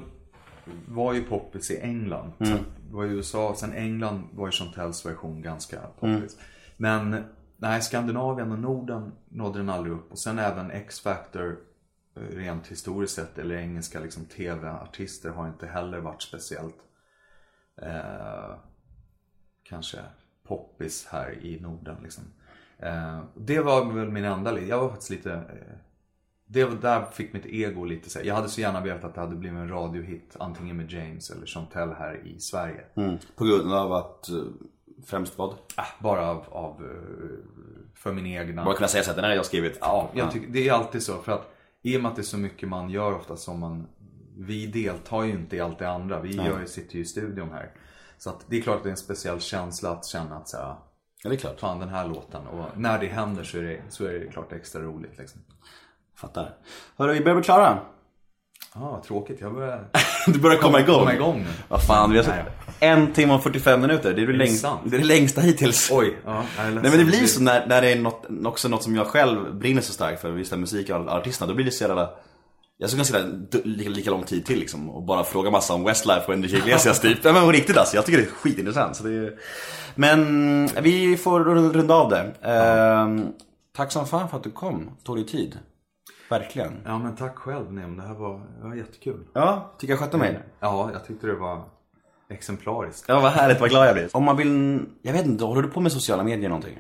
var ju poppis i England. Sen det var i USA, sen England var ju Chantels version ganska poppis. Men nej, Skandinavien och Norden nådde den aldrig upp. Och sen även X-Factor, rent historiskt sett, eller engelska liksom, tv-artister har inte heller varit speciellt eh, kanske poppis här i Norden. Liksom. Eh, det var väl min enda, jag var faktiskt lite eh, det var där fick mitt ego lite så. Jag hade så gärna velat att det hade blivit en radiohit antingen med James eller Chantel här i Sverige. På grund av att, eh, främst vad? Äh, bara av, av eh, för min egna. Bara kunna säga så att den här har jag skrivit. Ja, jag tycker, det är alltid så. För att i och med att det är så mycket man gör ofta som man Vi deltar ju inte i allt det andra. Vi gör, ju- sitter ju i studion här. Så att det är klart att det är en speciell känsla att känna att så här, Ja, det är klart. fan den här låten. Och när det händer så är det, så är det klart extra roligt liksom. Fattar. Hörru, vi börjar bli klara. Ja, vad tråkigt. Jag börjar Du börjar komma igång. komma igång. Vad fan, vi har Nej. suttit en timme och 45 minuter. Det är det, längst, sant? det, är det längsta hittills. Oj, ja. Nej men det blir så när, när det är något, också något som jag själv brinner så starkt för, just här musik och artisterna, då blir det så jävla jag sitta d- lika, lika lång tid till liksom och bara fråga massa om Westlife och Enrique Iglesias typ. Ja, men på riktigt alltså, jag tycker det är skitintressant. Så det är... Men vi får runda av det. Ehm, tack som fan för att du kom, tog dig tid. Verkligen. Ja, men tack själv Nem. Det här var, det var jättekul. Ja, tycker jag skötte mig. Ja, jag tyckte det var exemplariskt. Ja, vad härligt, vad glad jag blir. Om man vill, jag vet inte, håller du på med sociala medier någonting?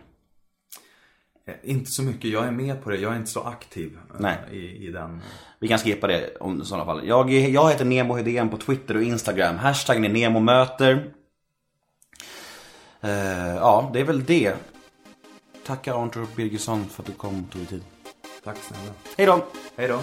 Eh, Inte så mycket. Jag är med på det. Jag är inte så aktiv eh, Nej. I, i den. Vi kan skippa det om i sådana fall. Jag, jag heter Nemo Hedén på Twitter och Instagram. Hashtaggen är NEMOMÖTER. Eh, ja, det är väl det. Tacka Arntor Birgersson för att du kom och tog dig tid. Tack snälla. Hej då! Hej då.